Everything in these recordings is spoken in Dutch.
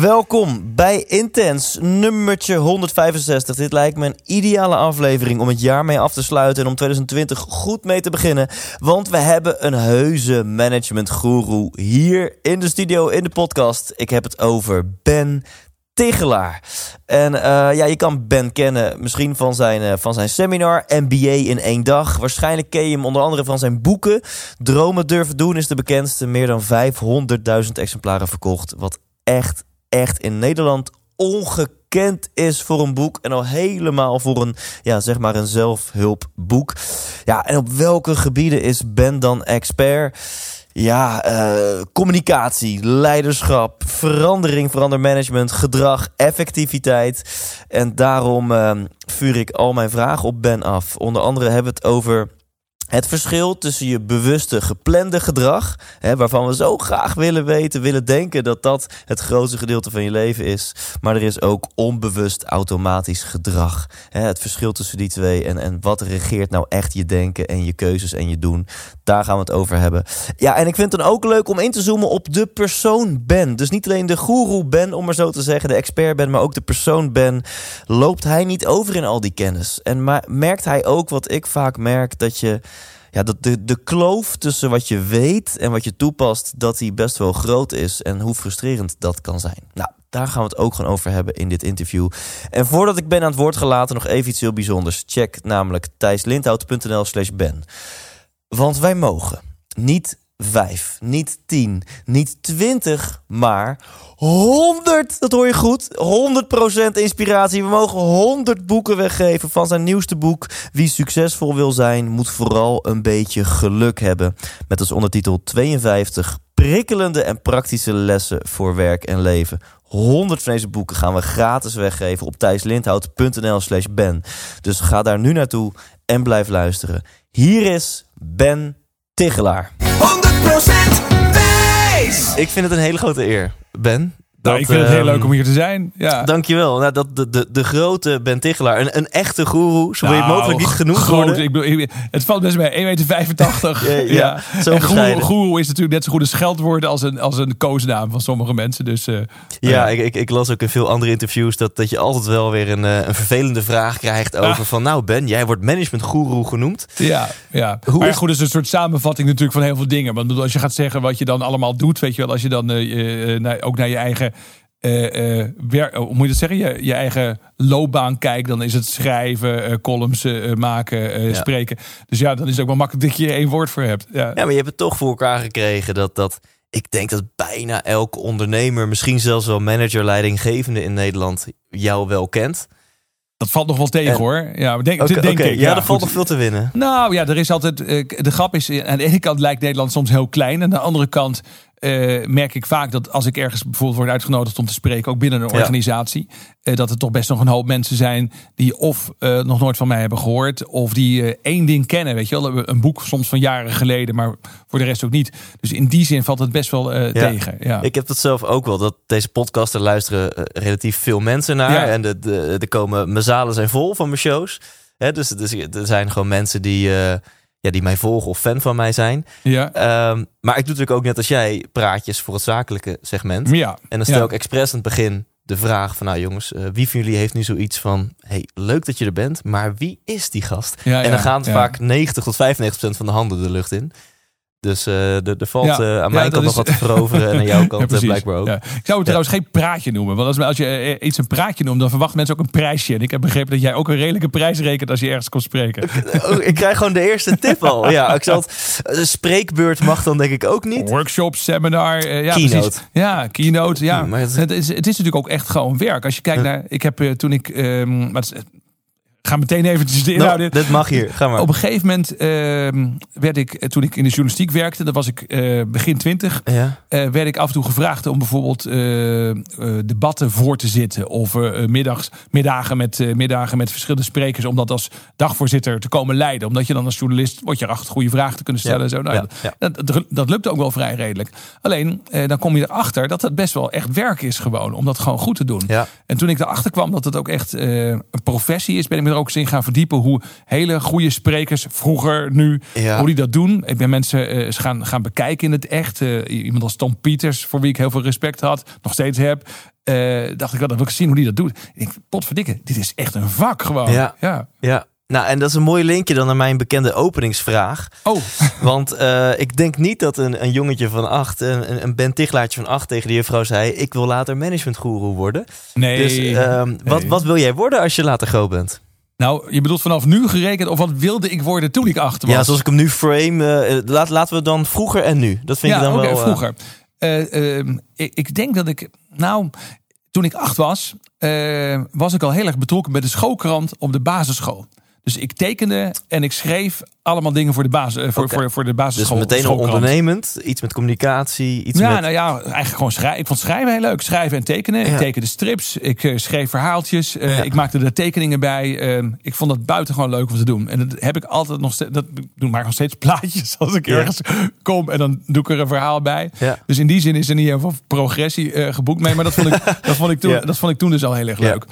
Welkom bij Intens, nummertje 165. Dit lijkt me een ideale aflevering om het jaar mee af te sluiten en om 2020 goed mee te beginnen. Want we hebben een heuse management hier in de studio, in de podcast. Ik heb het over Ben Tigelaar. En eh, ja, je kan Ben kennen misschien van zijn, eh, van zijn seminar MBA in één dag. Waarschijnlijk ken je hem onder andere van zijn boeken. Dromen durven doen is de bekendste. Meer dan 500.000 exemplaren verkocht. Wat echt, echt in Nederland ongekend is voor een boek. En al helemaal voor een, ja, zeg maar een zelfhulpboek. Ja, en op welke gebieden is Ben dan expert? Ja, eh, communicatie, leiderschap, verandering, verander management, gedrag, effectiviteit. En daarom eh, vuur ik al mijn vragen op Ben af. Onder andere hebben we het over het verschil tussen je bewuste, geplande gedrag, hè, waarvan we zo graag willen weten, willen denken dat dat het grootste gedeelte van je leven is. Maar er is ook onbewust automatisch gedrag. Hè, het verschil tussen die twee en, en wat regeert nou echt je denken en je keuzes en je doen. Daar gaan we het over hebben. Ja, en ik vind het dan ook leuk om in te zoomen op de persoon Ben. Dus niet alleen de guru Ben, om maar zo te zeggen, de expert Ben, maar ook de persoon Ben. Loopt hij niet over in al die kennis? En merkt hij ook wat ik vaak merk, dat je ja, dat de, de kloof tussen wat je weet en wat je toepast, dat die best wel groot is. En hoe frustrerend dat kan zijn. Nou, daar gaan we het ook gewoon over hebben in dit interview. En voordat ik ben aan het woord gelaten, nog even iets heel bijzonders. Check namelijk thijslindhout.nl slash ben. Want wij mogen niet vijf, niet tien, niet twintig, maar 100, dat hoor je goed, 100% inspiratie. We mogen 100 boeken weggeven van zijn nieuwste boek. Wie succesvol wil zijn, moet vooral een beetje geluk hebben. Met als ondertitel 52 prikkelende en praktische lessen voor werk en leven. 100 van deze boeken gaan we gratis weggeven op thijslindhout.nl slash ben. Dus ga daar nu naartoe en blijf luisteren. Hier is Ben Tigelaar. 100% Thijs. Ik vind het een hele grote eer, Ben. Nou, ik vind het heel leuk om hier te zijn. Ja. Dankjewel. Nou, dat, de, de, de grote Ben Tigelaar, een, een echte goeroe, zo wil je Nou, mogelijk niet genoemd groot, worden. Ik bedoel, het valt best mee, 1,85 meter. Ja, ja, zo en bescheiden. goeroe, goeroe is natuurlijk net zo goed een scheldwoord als een, als een koosnaam van sommige mensen. Dus, eh, Ja, ik, ik, ik las ook in veel andere interviews dat, dat je altijd wel weer een, eh, een vervelende vraag krijgt over Ah. van... Nou Ben, jij wordt managementgoeroe genoemd. Ja, ja. Hoe maar is- goed, is een soort samenvatting natuurlijk van heel veel dingen. Want als je gaat zeggen wat je dan allemaal doet, weet je wel, als je dan eh, naar- ook naar je eigen, eh, eh, wer- oh, hoe moet je dat zeggen, je, je eigen loopbaan kijkt, dan is het schrijven, eh, columns eh, maken, eh, Ja. spreken. Dus ja, dan is het ook wel makkelijk dat je er één woord voor hebt. Ja. Ja, maar je hebt het toch voor elkaar gekregen dat... dat ik denk dat bijna elke ondernemer, misschien zelfs wel manager, leidinggevende in Nederland, jou wel kent. Dat valt nog wel tegen En- hoor. Ja, denk, Oké, denk ik. ja, er valt nog veel te winnen. Nou ja, er is altijd. eh, De grap is, eh, aan de ene kant lijkt Nederland soms heel klein. En aan de andere kant eh, merk ik vaak dat als ik ergens bijvoorbeeld word uitgenodigd om te spreken, ook binnen een Ja. organisatie, eh, dat er toch best nog een hoop mensen zijn die of eh, nog nooit van mij hebben gehoord, of die één ding kennen. Weet je wel, een boek soms van jaren geleden, maar voor de rest ook niet. Dus in die zin valt het best wel tegen. Ja. Ik heb dat zelf ook wel. Dat deze podcast, er luisteren relatief veel mensen naar. Ja. En de, de, er komen, mijn zalen zijn vol van mijn shows. Hè, dus, dus er zijn gewoon mensen die, ja, die mij volgen of fan van mij zijn. ja. Ehm, maar ik doe natuurlijk ook net als jij praatjes voor het zakelijke segment. ja. En dan stel Ja. ik expres aan het begin de vraag van... nou jongens, eh, wie van jullie heeft nu zoiets van... hey, leuk dat je er bent, maar wie is die gast? Ja, en dan gaan vaak 90 tot 95 procent van de handen de lucht in. Dus eh, er, er valt Ja, eh, aan ja, mijn kant nog wat te veroveren... en aan jouw Ja, kant eh, precies. blijkbaar ook. Ja. Ik zou het trouwens geen praatje noemen. Want als, als je eh, iets een praatje noemt, dan verwachten mensen ook een prijsje. En ik heb begrepen dat jij ook een redelijke prijs rekent als je ergens komt spreken. Oh, ik krijg gewoon de eerste tip al. Ja, ik zal het, spreekbeurt mag dan denk ik ook niet. Workshop, seminar. eh, ja, Keynote. Precies. Ja, keynote. Ja. Maar het- het, is, het is natuurlijk ook echt gewoon werk. Als je kijkt naar. Ik heb eh, toen ik. ehm, maar het is- ga meteen eventjes de Nou, inhoud in. dit mag hier. Ga maar. Op een gegeven moment ehm, werd ik, eh, toen ik in de journalistiek werkte, dat was ik eh, begin twintig, Ja. eh, werd ik af en toe gevraagd om bijvoorbeeld debatten voor te zitten. Of middags, middagen, met, middagen met verschillende sprekers. Om dat als dagvoorzitter te komen leiden. Omdat je dan als journalist, word je erachter goede vragen te kunnen stellen. Ja, En zo. Nou, ja, dat-. Dat, lukt ook wel vrij redelijk. Alleen, dan kom je erachter dat het best wel echt werk is gewoon. Om dat gewoon goed te doen. Ja. En toen ik erachter kwam dat het ook echt een professie is, ben ik me ook eens in gaan verdiepen hoe hele goede sprekers vroeger, nu, Ja. hoe die dat doen. Ik ben mensen eh, eens gaan, gaan bekijken in het echt. Eh, iemand als Tom Pieters, voor wie ik heel veel respect had, nog steeds heb. eh, dacht ik, wel, dat wil ik zien hoe die dat doet. Ik denk, potverdikke, dit is echt een vak gewoon. Ja. ja. Ja. Nou, en dat is een mooi linkje dan naar mijn bekende openingsvraag. Oh, Want eh, ik denk niet dat een, een jongetje van acht, een, een- Ben Tichelaartje van acht tegen de juffrouw zei... ik wil later managementgoeroe worden. nee. Dus ehm, wat, wat wil jij worden als je later groot bent? Nou, je bedoelt vanaf nu gerekend, of wat wilde ik worden toen ik achter was? Ja, zoals ik hem nu frame, eh, laat, laten we dan vroeger en nu. Dat vind ja, ik dan wel... eh, vroeger. Eh, ehm, ik, ik denk dat ik, nou, toen ik acht was, eh, was ik al heel erg betrokken bij de schoolkrant op de basisschool. Dus ik tekende en ik schreef allemaal dingen voor de, basis, eh, voor, voor, voor de dus basisschool. meteen al ondernemend, iets met communicatie, iets Ja, met... nou ja, eigenlijk gewoon schrijven. Ik vond schrijven heel leuk. Schrijven en tekenen. Ja. Ik tekende strips. Ik eh, schreef verhaaltjes. eh, Ja. Ik maakte er tekeningen bij. Ehm, ik vond dat buitengewoon leuk om te doen. En dat heb ik altijd nog steeds. Dat ik doe maar nog steeds plaatjes als ik Ja. ergens kom en dan doe ik er een verhaal bij. Dus in die zin is er niet heel veel progressie geboekt mee. Maar dat vond ik, dat vond ik, toen, dat vond ik toen dus al heel erg leuk.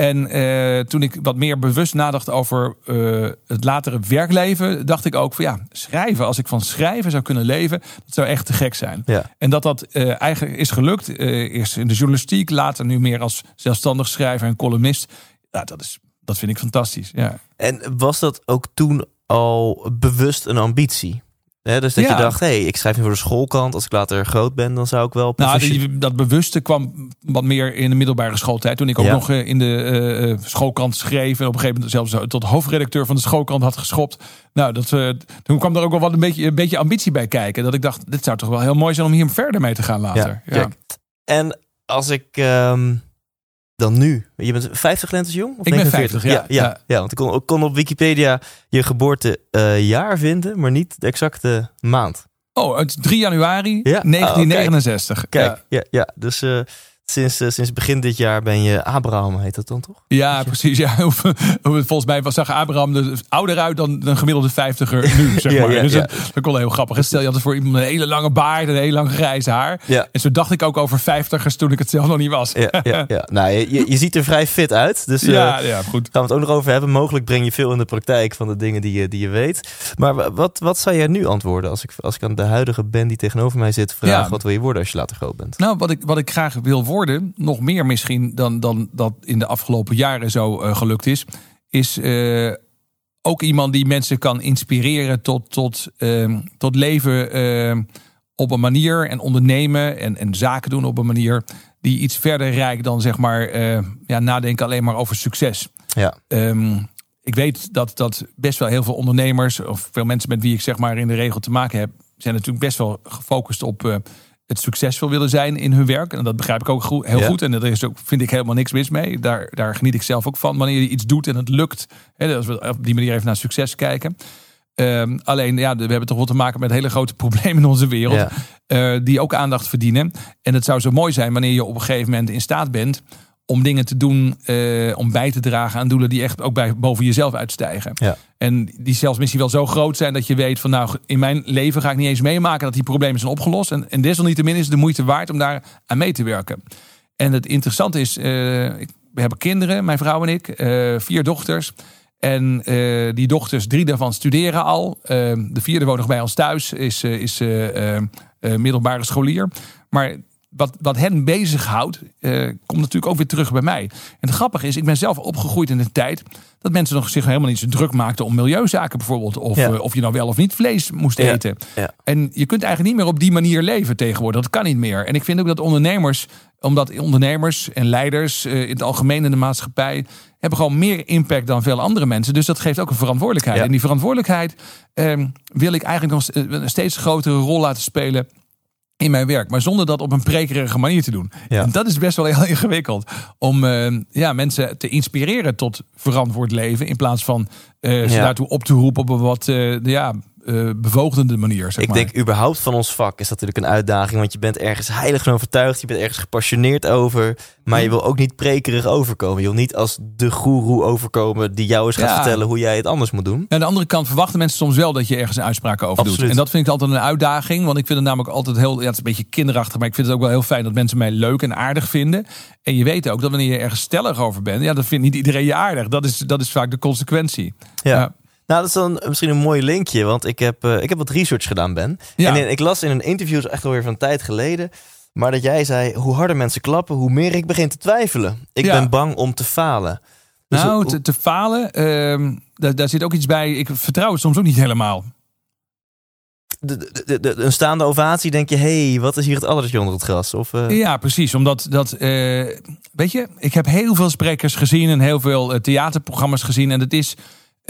En eh, toen ik wat meer bewust nadacht over eh, het latere werkleven, dacht ik ook van ja, schrijven. Als ik van schrijven zou kunnen leven, dat zou echt te gek zijn. Ja. En dat dat eh, eigenlijk is gelukt. eerst in de journalistiek, later nu meer als zelfstandig schrijver en columnist. Ja, dat, is, dat vind ik fantastisch. Ja. En was dat ook toen al bewust een ambitie? Dus dat Ja. je dacht, hé, hey, ik schrijf nu voor de schoolkant. Als ik later groot ben, dan zou ik wel... Nou, professie- dat bewuste kwam wat meer in de middelbare schooltijd. Toen ik ook Ja. nog eh, in de eh, eh, schoolkrant schreef. En op een gegeven moment zelfs tot hoofdredacteur van de schoolkrant had geschopt. Nou, dat, toen kwam er ook wel wat een beetje, een beetje ambitie bij kijken. Dat ik dacht, dit zou toch wel heel mooi zijn om hier verder mee te gaan later. Ja, check. En als ik ehm, dan nu... Je bent 50 lentes jong? Of Ik ben 49? 50, ja. ja. Ja. ja, want ik kon, ik kon op Wikipedia je geboortejaar vinden, maar niet de exacte maand. Oh, het is 3 januari Ja? 1969. Kijk, Ja. ja, ja, dus eh, sinds, eh, sinds begin dit jaar ben je Abraham, heet dat dan toch? Ja, precies. Ja. Volgens mij zag Abraham er ouder uit dan een gemiddelde vijftiger nu, zeg Ja, maar. ja, dus ja. Dat, dat kon heel grappig. En Stel je altijd voor iemand een hele lange baard en een heel lang grijs haar. Ja. En zo dacht ik ook over vijftigers toen ik het zelf nog niet was. Ja, ja, ja. Nou, je, ziet er vrij fit uit, dus... eh, ja, ja, goed. gaan we het ook nog over hebben. Mogelijk breng je veel in de praktijk van de dingen die je, die je weet. Maar wa- wat, wat zou jij nu antwoorden als ik, als ik aan de huidige Ben die tegenover mij zit vraag... Ja. wat wil je worden als je later groot bent? Nou, wat ik, wat ik graag wil worden, nog meer misschien dan, dan dat in de afgelopen jaren zo eh, gelukt is, is eh, ook iemand die mensen kan inspireren tot, tot, ehm, tot leven ehm, op een manier en ondernemen en, en zaken doen op een manier die iets verder reikt dan zeg maar eh, ja, nadenken alleen maar over succes. Ja, Ehm, ik weet dat, dat best wel heel veel ondernemers, of veel mensen met wie ik zeg maar in de regel te maken heb, zijn natuurlijk best wel gefocust op het succesvol willen zijn in hun werk. En dat begrijp ik ook goed, heel Ja. goed. En daar is ook, vind ik helemaal niks mis mee. Daar, daar geniet ik zelf ook van. Wanneer je iets doet en het lukt. Hè, als we op die manier even naar succes kijken. Ehm, alleen, ja, we hebben toch wel te maken met hele grote problemen in onze wereld. Ja. eh, die ook aandacht verdienen. En het zou zo mooi zijn wanneer je op een gegeven moment in staat bent om dingen te doen, eh, om bij te dragen aan doelen die echt ook bij, boven jezelf uitstijgen. Ja. En die zelfs misschien wel zo groot zijn dat je weet van nou, in mijn leven ga ik niet eens meemaken dat die problemen zijn opgelost. En, en desalniettemin is het de moeite waard om daar aan mee te werken. En het interessante is, ik- we hebben kinderen, mijn vrouw en ik, eh, vier dochters. En die dochters, drie daarvan studeren al. De vierde woont nog bij ons thuis, is, is middelbare scholier. Maar wat, wat hen bezighoudt, eh komt natuurlijk ook weer terug bij mij. En het grappige is, ik ben zelf opgegroeid in een tijd dat mensen nog zich helemaal niet zo druk maakten om milieuzaken bijvoorbeeld. Of, Ja. eh, of je nou wel of niet vlees moest Ja. eten. Ja. En je kunt eigenlijk niet meer op die manier leven tegenwoordig. Dat kan niet meer. En ik vind ook dat ondernemers, omdat ondernemers en leiders eh, in het algemeen in de maatschappij hebben gewoon meer impact dan veel andere mensen. Dus dat geeft ook een verantwoordelijkheid. En die verantwoordelijkheid ehm, wil ik eigenlijk nog een steeds grotere rol laten spelen in mijn werk, maar zonder dat op een prekerige manier te doen. Ja. En dat is best wel heel ingewikkeld om eh, ja, mensen te inspireren tot verantwoord leven in plaats van eh, ze Ja. daartoe op te roepen op een wat eh, ja, eh, bevoogdende manier. Zeg Ik maar. denk überhaupt van ons vak is dat natuurlijk een uitdaging. Want je bent ergens heilig van overtuigd. Je bent ergens gepassioneerd over. Maar je wil ook niet prekerig overkomen. Je wil niet als de goeroe overkomen die jou eens gaat Ja. vertellen hoe jij het anders moet doen. Aan de andere kant verwachten mensen soms wel dat je ergens een uitspraak over doet. En dat vind ik altijd een uitdaging. Want ik vind het namelijk altijd heel. Ja, het is een beetje kinderachtig. Maar ik vind het ook wel heel fijn dat mensen mij leuk en aardig vinden. En je weet ook dat wanneer je ergens stellig over bent. Ja, dat vindt niet iedereen je aardig. Dat is, dat is vaak de consequentie. Ja. Ja. Nou, dat is dan misschien een mooi linkje. Want ik heb, eh, ik heb wat research gedaan, Ben. Ja. En ik las in een interview, echt alweer van een tijd geleden. Maar dat jij zei, hoe harder mensen klappen, hoe meer ik begin te twijfelen. Ik Ja. ben bang om te falen. Dus nou, te, te falen, ehm, daar, daar zit ook iets bij. Ik vertrouw het soms ook niet helemaal. de, de, de- de- een staande ovatie denk je, hé, hey, wat is hier het addertje onder het gras? Of, eh, Ja, precies. Omdat dat, eh, weet je, ik heb heel veel sprekers gezien en heel veel theaterprogramma's gezien. En het is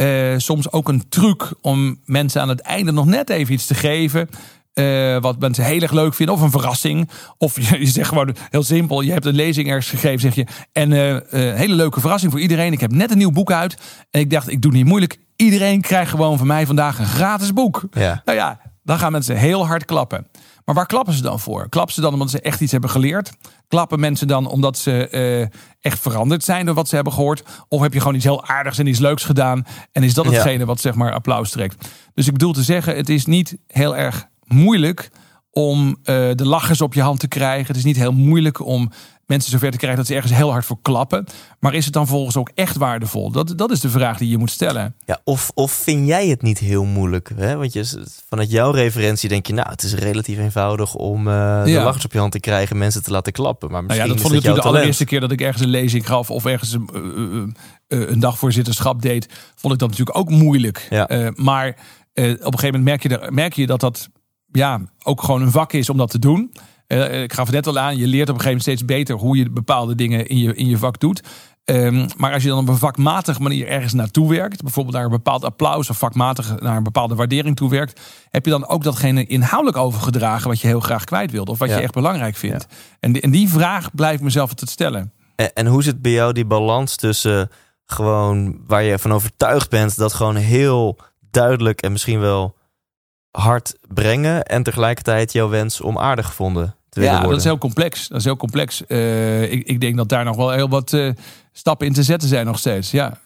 eh, soms ook een truc om mensen aan het einde nog net even iets te geven. eh, wat mensen heel erg leuk vinden, of een verrassing. Of je, je zegt gewoon heel simpel: je hebt een lezing ergens gegeven, zeg je. En eh, hele leuke verrassing voor iedereen. Ik heb net een nieuw boek uit. En ik dacht, ik doe niet moeilijk. Iedereen krijgt gewoon van mij vandaag een gratis boek. Ja. Nou ja, dan gaan mensen heel hard klappen. Maar waar klappen ze dan voor? Klappen ze dan omdat ze echt iets hebben geleerd? Klappen mensen dan omdat ze eh, echt veranderd zijn door wat ze hebben gehoord? Of heb je gewoon iets heel aardigs en iets leuks gedaan? En is dat Ja. hetgene wat zeg maar applaus trekt? Dus ik bedoel te zeggen, het is niet heel erg moeilijk om eh, de lachers op je hand te krijgen. Het is niet heel moeilijk om mensen zover te krijgen dat ze ergens heel hard voor klappen. Maar is het dan volgens ook echt waardevol? Dat, dat is de vraag die je moet stellen. Ja, of, of vind jij het niet heel moeilijk? Hè? Want je, vanuit jouw referentie denk je, nou, het is relatief eenvoudig om eh, de Ja. lachers op je hand te krijgen, mensen te laten klappen. Maar Nou misschien ja, dat vond ik natuurlijk de allereerste keer dat ik ergens een lezing gaf of ergens een, eh, een dagvoorzitterschap deed, vond ik dat natuurlijk ook moeilijk. Ja. Maar op een gegeven moment merk je, er- merk je dat dat ja, ook gewoon een vak is om dat te doen. Eh, ik gaf het net al aan, je leert op een gegeven moment steeds beter hoe je bepaalde dingen in je, in je vak doet. Ehm, maar als je dan op een vakmatige manier ergens naartoe werkt, bijvoorbeeld naar een bepaald applaus of vakmatig naar een bepaalde waardering toe werkt, heb je dan ook datgene inhoudelijk overgedragen wat je heel graag kwijt wilt of wat Ja. je echt belangrijk vindt. En, die, en die vraag blijft mezelf altijd stellen. En, en hoe zit bij jou die balans tussen gewoon waar je van overtuigd bent dat gewoon heel duidelijk en misschien wel hard brengen en tegelijkertijd jouw wens om aardig gevonden te Ja, worden? dat is heel complex. Dat is heel complex. Eh, ik, ik denk dat daar nog wel heel wat eh, stappen in te zetten zijn nog steeds. Ja.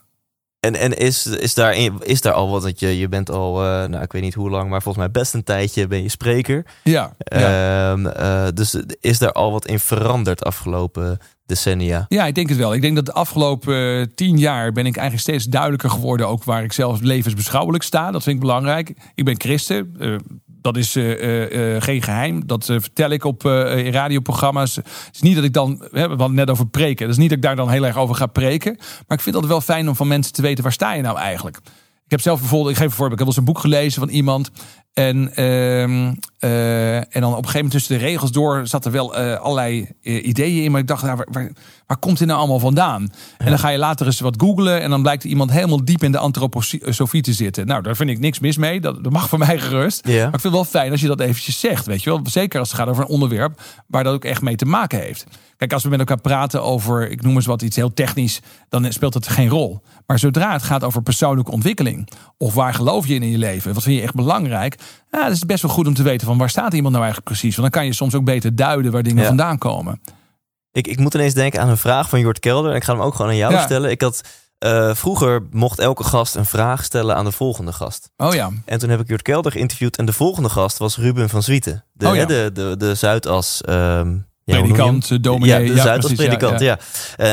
En, en is, is, daar, is daar al wat, dat je, je bent al, eh, nou ik weet niet hoe lang, maar volgens mij best een tijdje ben je spreker. Ja, ja. Ehm, eh, dus is daar al wat in veranderd afgelopen decennia? ja, ik denk het wel. Ik denk dat de afgelopen eh, tien jaar ben ik eigenlijk steeds duidelijker geworden. Ook waar ik zelf levensbeschouwelijk sta. Dat vind ik belangrijk. Ik ben christen. Eh, dat is eh, geen geheim. Dat vertel ik op radioprogramma's. Het is niet dat ik dan, we hadden het net over preken. Dat is niet dat ik daar dan heel erg over ga preken. Maar ik vind het wel fijn om van mensen te weten waar sta je nou eigenlijk. Ik heb zelf bijvoorbeeld, ik geef een voorbeeld, ik heb wel eens een boek gelezen van iemand. En, ehm, eh, en dan op een gegeven moment tussen de regels door zat er wel eh, allerlei eh, ideeën in. Maar ik dacht, nou, waar, waar, waar komt dit nou allemaal vandaan? En dan ga je later eens wat googlen. En dan blijkt iemand helemaal diep in de antroposofie te zitten. Nou, daar vind ik niks mis mee. Dat, dat mag voor mij gerust. Ja. Maar ik vind het wel fijn als je dat eventjes zegt. Weet je wel? Zeker als het gaat over een onderwerp waar dat ook echt mee te maken heeft. Kijk, als we met elkaar praten over, ik noem eens wat, iets heel technisch, dan speelt het geen rol. Maar zodra het gaat over persoonlijke ontwikkeling, of waar geloof je in in je leven, wat vind je echt belangrijk, ja, dan is best wel goed om te weten van waar staat iemand nou eigenlijk precies. Want dan kan je soms ook beter duiden waar dingen Ja. vandaan komen. Ik, ik moet ineens denken aan een vraag van Jort Kelder. En ik ga hem ook gewoon aan jou Ja. stellen. Ik had, eh, vroeger mocht elke gast een vraag stellen aan de volgende gast. Oh ja, En toen heb ik Jort Kelder geïnterviewd. En de volgende gast was Ruben van Zwieten. De, Oh ja. de, de, de Zuidas... ehm, predikant, eh, dominee. Ja, de ja, Zuidas precies, ja, predikant, ja. ja.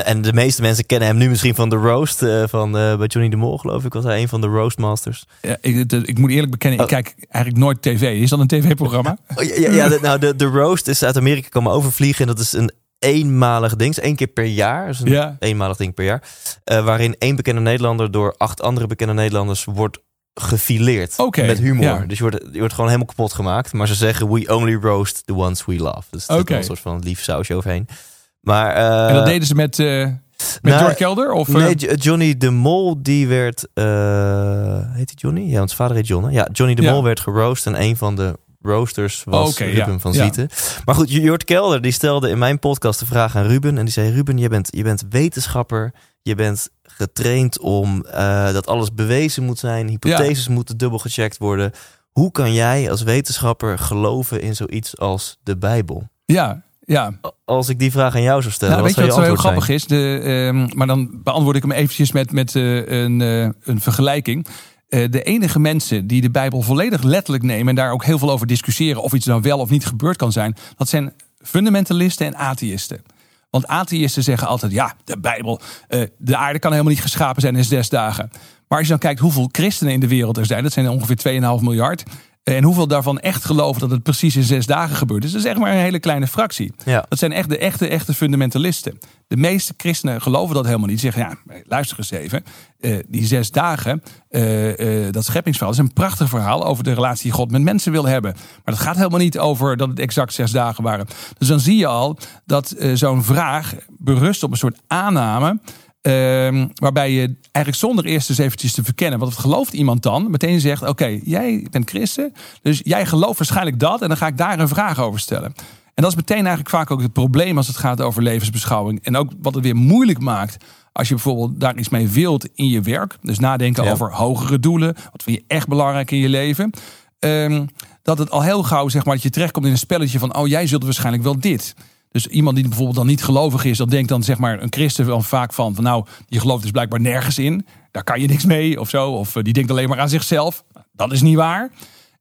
Eh, en de meeste mensen kennen hem nu misschien van de roast eh, van bij Johnny de Mol, geloof ik. Was hij een van de roastmasters. Ja, ik, de- ik moet eerlijk bekennen, ik Oh. kijk eigenlijk nooit tv. Is dat een tv-programma? Oh, ja, ja, ja, de, nou, de, de roast is uit Amerika komen overvliegen. En dat is een eenmalig ding. Één keer per jaar. Is een Ja. eenmalig ding per jaar. Waarin één bekende Nederlander door acht andere bekende Nederlanders wordt gefileerd. Met humor. ja. Dus je wordt, je wordt gewoon helemaal kapot gemaakt. Maar ze zeggen, we only roast the ones we love. Dus er Oké. een soort van lief sausje overheen. Maar, eh, en dat deden ze met, eh met nou, George Kelder? Of, Nee, eh, Jo- Johnny de Mol, die werd... heet hij Johnny? Ja, want zijn vader heet John. hè? Ja, Johnny de Ja. Mol werd geroost. En een van de Roosters was Ruben ja. van. Zieten. Maar goed, Jort Kelder die stelde in mijn podcast de vraag aan Ruben. En die zei, Ruben, je bent, je bent wetenschapper. Je bent getraind om eh, dat alles bewezen moet zijn. Hypotheses moeten dubbel gecheckt worden. Hoe kan jij als wetenschapper geloven in zoiets als de Bijbel? Ja, ja. Als ik die vraag aan jou zou stellen, Nou, wat weet je wat zo heel grappig is? De, ehm, maar dan beantwoord ik hem eventjes met, met eh, een, eh, een vergelijking. De enige mensen die de Bijbel volledig letterlijk nemen... en daar ook heel veel over discussiëren... of iets nou wel of niet gebeurd kan zijn... dat zijn fundamentalisten en atheïsten. Want atheïsten zeggen altijd... ja, de Bijbel, eh, de aarde kan helemaal niet geschapen zijn in zes dagen. Maar als je dan kijkt hoeveel christenen in de wereld er zijn... dat zijn er ongeveer 2,5 miljard... En hoeveel daarvan echt geloven dat het precies in zes dagen gebeurt. Dus dat is echt maar een hele kleine fractie. Ja. Dat zijn echt de echte, echte fundamentalisten. De meeste christenen geloven dat helemaal niet. Die zeggen, ja, luister eens even. eh, die zes dagen, eh, eh, dat scheppingsverhaal... is een prachtig verhaal over de relatie die God met mensen wil hebben. Maar dat gaat helemaal niet over dat het exact zes dagen waren. Dus dan zie je al dat zo'n vraag berust op een soort aanname... Ehm, waarbij je eigenlijk zonder eerst eens eventjes te verkennen. Want wat gelooft iemand dan? Meteen zegt, oké, jij bent christen. Dus jij gelooft waarschijnlijk dat. En dan ga ik daar een vraag over stellen. En dat is meteen eigenlijk vaak ook het probleem als het gaat over levensbeschouwing. En ook wat het weer moeilijk maakt. Als je bijvoorbeeld daar iets mee wilt in je werk. Dus nadenken Ja. over hogere doelen. Wat vind je echt belangrijk in je leven? Ehm, dat het al heel gauw, zeg maar, dat je terechtkomt in een spelletje van... oh, jij zult waarschijnlijk wel dit. Dus iemand die bijvoorbeeld dan niet gelovig is... dat denkt dan, zeg maar, een christen dan vaak van... van nou, die gelooft dus blijkbaar nergens in. Daar kan je niks mee of zo. Of eh, die denkt alleen maar aan zichzelf. Dat is niet waar.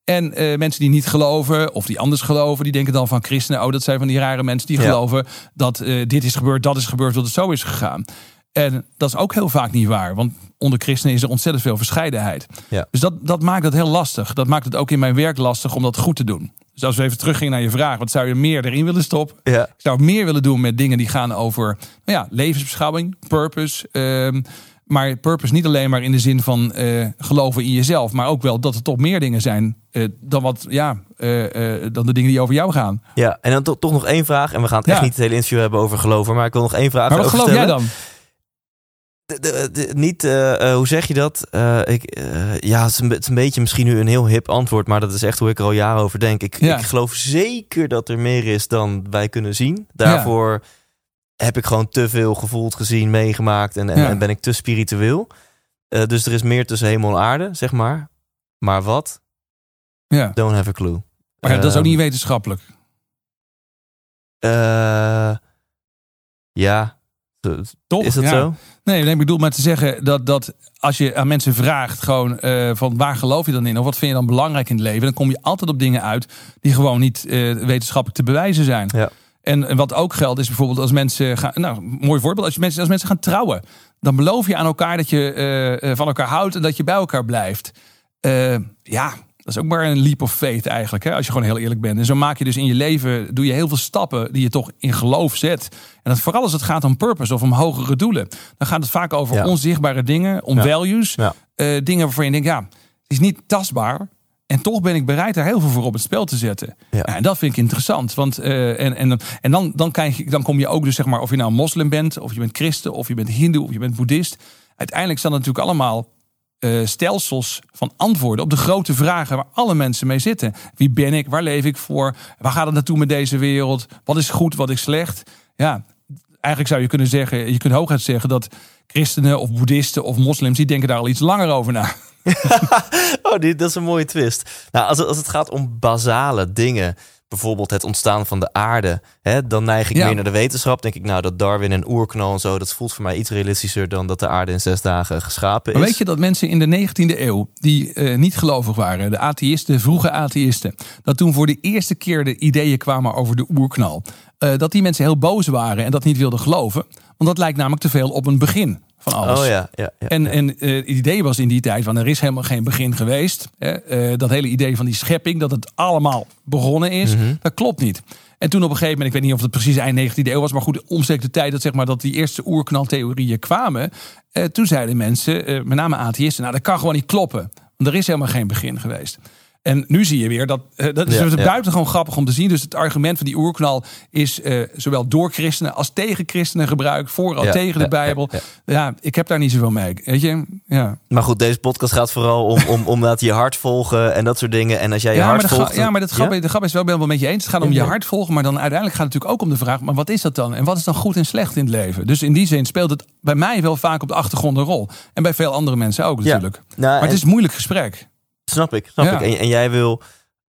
En eh, mensen die niet geloven of die anders geloven... die denken dan van christenen... oh, dat zijn van die rare mensen die Ja. geloven... dat eh, dit is gebeurd, dat is gebeurd, dat het zo is gegaan. En dat is ook heel vaak niet waar. Want onder christenen is er ontzettend veel verscheidenheid. Ja. Dus dat, dat maakt het heel lastig. Dat maakt het ook in mijn werk lastig om dat goed te doen. Dus als we even teruggingen naar je vraag... wat zou je meer erin willen stoppen? Ja. Ik zou meer willen doen met dingen die gaan over nou ja, levensbeschouwing, purpose. ehm, maar purpose niet alleen maar in de zin van eh, geloven in jezelf, maar ook wel dat er toch meer dingen zijn eh, dan, wat, ja, eh, dan de dingen die over jou gaan. Ja, en dan to- toch nog één vraag. En we gaan het echt niet het hele interview hebben over geloven. Maar ik wil nog één vraag Maar wat geloof jij dan? De- de- de- niet, eh, eh, hoe zeg je dat? Eh, ik, ja, het is, een, be- het is een beetje misschien nu een heel hip antwoord, maar dat is echt hoe ik er al jaren over denk. Ik, Ja. ik geloof zeker dat er meer is dan wij kunnen zien. Daarvoor heb ik gewoon te veel gevoeld, gezien, meegemaakt en, en, Ja. en ben ik te spiritueel. Dus er is meer tussen hemel en aarde, zeg maar. Maar wat? Ja. Don't have a clue. Maar dat is ook Ehm, niet wetenschappelijk. ja, Toch? is dat Ja. zo? Nee, nee, ik bedoel maar te zeggen dat, dat als je aan mensen vraagt, gewoon eh, van waar geloof je dan in? Of wat vind je dan belangrijk in het leven? Dan kom je altijd op dingen uit die gewoon niet eh, wetenschappelijk te bewijzen zijn. Ja. En, en wat ook geldt is bijvoorbeeld als mensen gaan, nou, mooi voorbeeld, als, je mensen, als mensen gaan trouwen, dan beloof je aan elkaar dat je eh, van elkaar houdt en dat je bij elkaar blijft. Ja, dat is ook maar een leap of faith eigenlijk, hè, als je gewoon heel eerlijk bent. En zo maak je dus in je leven, doe je heel veel stappen die je toch in geloof zet. En dat vooral als het gaat om purpose of om hogere doelen. Dan gaat het vaak over Ja. onzichtbare dingen, om Ja. values. Ja. eh, dingen waarvan je denkt, ja, het is niet tastbaar. En toch ben ik bereid daar heel veel voor op het spel te zetten. Ja. En dat vind ik interessant. Want, eh, en en, en dan, dan, krijg je, dan kom je ook dus, zeg maar, of je nou moslim bent, of je bent christen, of je bent hindoe, of je bent boeddhist. Uiteindelijk dat natuurlijk allemaal eh, stelsels van antwoorden op de grote vragen waar alle mensen mee zitten. Wie ben ik? Waar leef ik voor? Waar gaat het naartoe met deze wereld? Wat is goed? Wat is slecht? Ja, eigenlijk zou je kunnen zeggen, je kunt hooguit zeggen dat christenen of boeddhisten of moslims, die denken daar al iets langer over na. Oh, die, dat is een mooie twist. Nou, als als het gaat om basale dingen, bijvoorbeeld het ontstaan van de aarde, hè, dan neig ik Ja. meer naar de wetenschap. Denk ik, nou, dat Darwin en oerknal en zo, dat voelt voor mij iets realistischer dan dat de aarde in zes dagen geschapen is. Maar weet je dat mensen in de 19e eeuw, die eh, niet gelovig waren, de atheïsten, vroege atheïsten, dat toen voor de eerste keer de ideeën kwamen over de oerknal, eh, dat die mensen heel boos waren en dat niet wilden geloven. Want dat lijkt namelijk te veel op een begin van alles. Oh ja, ja, ja. En, en eh, het idee was in die tijd, van er is helemaal geen begin geweest. Hè? Eh, dat hele idee van die schepping, dat het allemaal begonnen is, Mhm. dat klopt niet. En toen op een gegeven moment, ik weet niet of het precies eind 19e eeuw was, maar goed, omstreeks de tijd dat, zeg maar, dat die eerste oerknaltheorieën kwamen, eh, toen zeiden mensen, met name atheïsten, nou dat kan gewoon niet kloppen. Want er is helemaal geen begin geweest. En nu zie je weer dat, eh, dat is Ja, dus ja. buitengewoon grappig om te zien. Dus het argument van die oerknal is eh, zowel door christenen als tegen christenen gebruikt. Vooral Ja, tegen de Bijbel. ja, ik heb daar niet zoveel mee. Weet je? Ja. Maar goed, deze podcast gaat vooral om, om, om dat je hart volgen en dat soort dingen. En als jij je hart volgt... ja, maar dat grap, de grap is wel ben wel met je eens. Het gaat om je hart volgen. Maar dan uiteindelijk gaat het natuurlijk ook om de vraag: maar wat is dat dan? En wat is dan goed en slecht in het leven? Dus in die zin speelt het bij mij wel vaak op de achtergrond een rol. En bij veel andere mensen ook natuurlijk. Nou, Maar het is een moeilijk gesprek. Snap ik, snap Ja. ik. En, en jij wil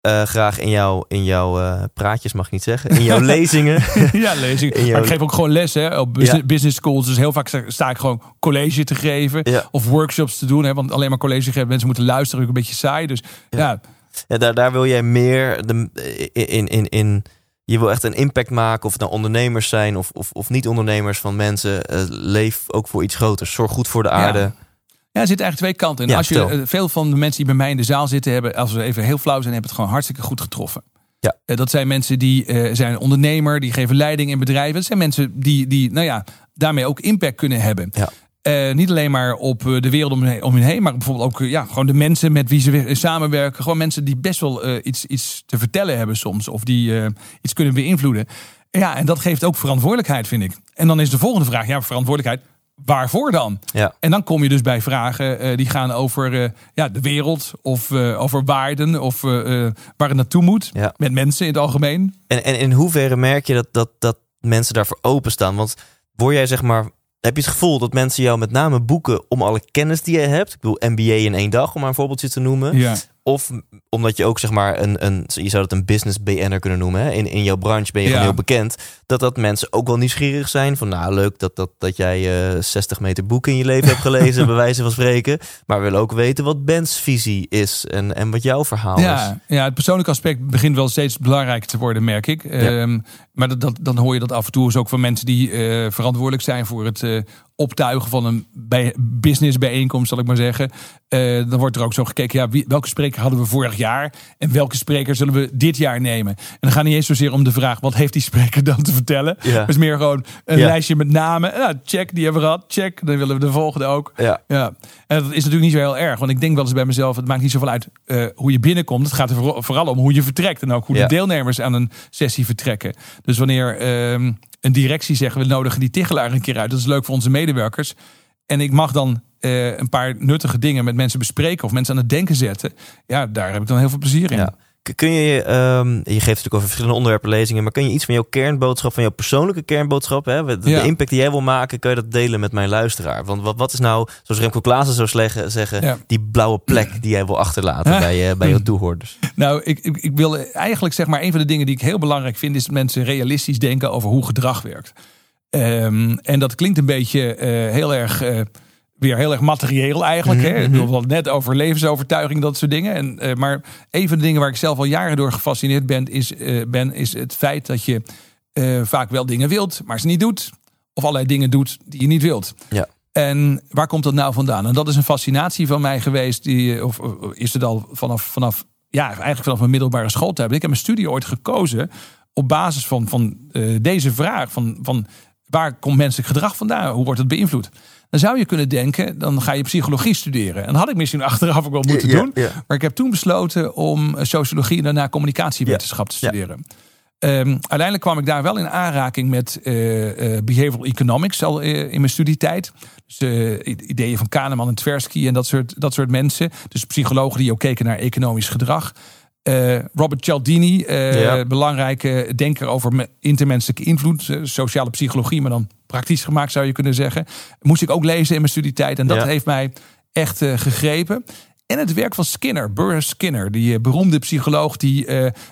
eh, graag in jouw, in jouw eh, praatjes, mag ik niet zeggen, in jouw lezingen. ja, lezing. In jouw- Maar ik geef ook gewoon les hè, op business, Ja. business schools. Dus heel vaak sta, sta ik gewoon college te geven. Ja. Of workshops te doen. Hè, want alleen maar college geven, mensen moeten luisteren. Ook een beetje saai. Dus ja, Ja, daar, daar wil jij meer de, in, in, in. Je wil echt een impact maken, of het nou ondernemers zijn of, of, of niet-ondernemers van mensen. eh, leef ook voor iets groters. Zorg goed voor de aarde. Ja, er zitten eigenlijk twee kanten in. Ja, als je, eh, veel van de mensen die bij mij in de zaal zitten hebben, als we even heel flauw zijn, hebben het gewoon hartstikke goed getroffen. Ja. Eh, dat zijn mensen die eh, zijn ondernemer, die geven leiding in bedrijven. Dat zijn mensen die, die nou ja, daarmee ook impact kunnen hebben. Ja. Niet alleen maar op de wereld om, om hen heen, maar bijvoorbeeld ook ja, gewoon de mensen met wie ze samenwerken. Gewoon mensen die best wel iets, iets te vertellen hebben soms. Of die iets kunnen beïnvloeden. Ja, en dat geeft ook verantwoordelijkheid, vind ik. En dan is de volgende vraag, ja, verantwoordelijkheid. Waarvoor dan? Ja. En dan kom je dus bij vragen eh, die gaan over eh, ja, de wereld of eh, over waarden of waar het naartoe moet. Ja. Met mensen in het algemeen. En, en in hoeverre merk je dat, dat, dat mensen daarvoor openstaan? Want word jij zeg maar. Heb je het gevoel dat mensen jou met name boeken om alle kennis die je hebt? Ik bedoel, MBA in één dag, om maar een voorbeeldje te noemen. Ja. Of omdat je ook zeg maar een, een je zou het een business BN'er kunnen noemen. Hè? In, in jouw branche ben je Ja. gewoon heel bekend. Dat dat mensen ook wel nieuwsgierig zijn. Van nou leuk dat, dat, dat jij eh 60 meter boeken in je leven hebt gelezen, bij wijze van spreken. Maar we willen ook weten wat Ben's visie is en, en wat jouw verhaal is. Ja, ja, het persoonlijke aspect begint wel steeds belangrijker te worden, merk ik. Ehm, maar dat, dat, dan hoor je dat af en toe eens ook van mensen die eh, verantwoordelijk zijn voor het eh, optuigen van een bij, businessbijeenkomst, zal ik maar zeggen. Eh, dan wordt er ook zo gekeken, ja, wie, welke spreker hadden we vorig jaar en welke spreker zullen we dit jaar nemen? En dan gaat niet eens zozeer om de vraag, wat heeft die spreker dan te vertellen? Ja. Het is meer gewoon een Ja. lijstje met namen. Nou, check, die hebben we gehad. Check, dan willen we de volgende ook. Ja. Ja, en dat is natuurlijk niet zo heel erg. Want ik denk wel eens bij mezelf, het maakt niet zoveel uit eh, hoe je binnenkomt. Het gaat er vooral- om hoe je vertrekt. En ook hoe de deelnemers aan een sessie vertrekken. Dus wanneer ehm, een directie zegt, we nodigen die tichelaar een keer uit. Dat is leuk voor onze medewerkers. En ik mag dan eh, een paar nuttige dingen met mensen bespreken. Of mensen aan het denken zetten. Ja, daar heb ik dan heel veel plezier in. Kun je, ehm, je geeft natuurlijk over verschillende onderwerpen lezingen, maar kun je iets van jouw kernboodschap, van jouw persoonlijke kernboodschap, hè, de, impact die jij wil maken, kun je dat delen met mijn luisteraar? Want wat, wat is nou, zoals Remco Klaassen zou sleggen- zeggen, Ja. die blauwe plek die jij wil achterlaten Huh? bij, je bij jouw toehoorders? Nou, ik, ik, ik wil eigenlijk zeg maar, een van de dingen die ik heel belangrijk vind, is dat mensen realistisch denken over hoe gedrag werkt. Ehm, en dat klinkt een beetje eh, heel erg. eh, Weer heel erg materieel eigenlijk. Mhm, hè? Ik bedoel, wel net over levensovertuiging, dat soort dingen. En, eh, maar een van de dingen waar ik zelf al jaren door gefascineerd ben, is, eh, ben, is het feit dat je eh, vaak wel dingen wilt, maar ze niet doet. Of allerlei dingen doet die je niet wilt. Ja. En waar komt dat nou vandaan? En dat is een fascinatie van mij geweest. Die, of, of is het al vanaf, vanaf, ja, eigenlijk vanaf mijn middelbare schooltijd. Ik heb mijn studie ooit gekozen op basis van, van deze vraag. Van, van waar komt menselijk gedrag vandaan? Hoe wordt het beïnvloed? Dan zou je kunnen denken, dan ga je psychologie studeren. En dat had ik misschien achteraf ook wel moeten doen. Maar ik heb toen besloten om eh, sociologie en daarna communicatiewetenschap te studeren. Ehm, uiteindelijk kwam ik daar wel in aanraking met eh, eh, behavioral economics al in mijn studietijd. Dus ideeën van Kahneman en Tversky en dat soort, dat soort mensen. Dus psychologen die ook keken naar economisch gedrag. Eh, Robert Cialdini, Ja. belangrijke denker over me- intermenselijke invloed, eh, sociale psychologie, maar dan praktisch gemaakt zou je kunnen zeggen. Moest ik ook lezen in mijn studietijd en dat Ja. heeft mij echt gegrepen. En het werk van Skinner, Burr Skinner, die beroemde psycholoog die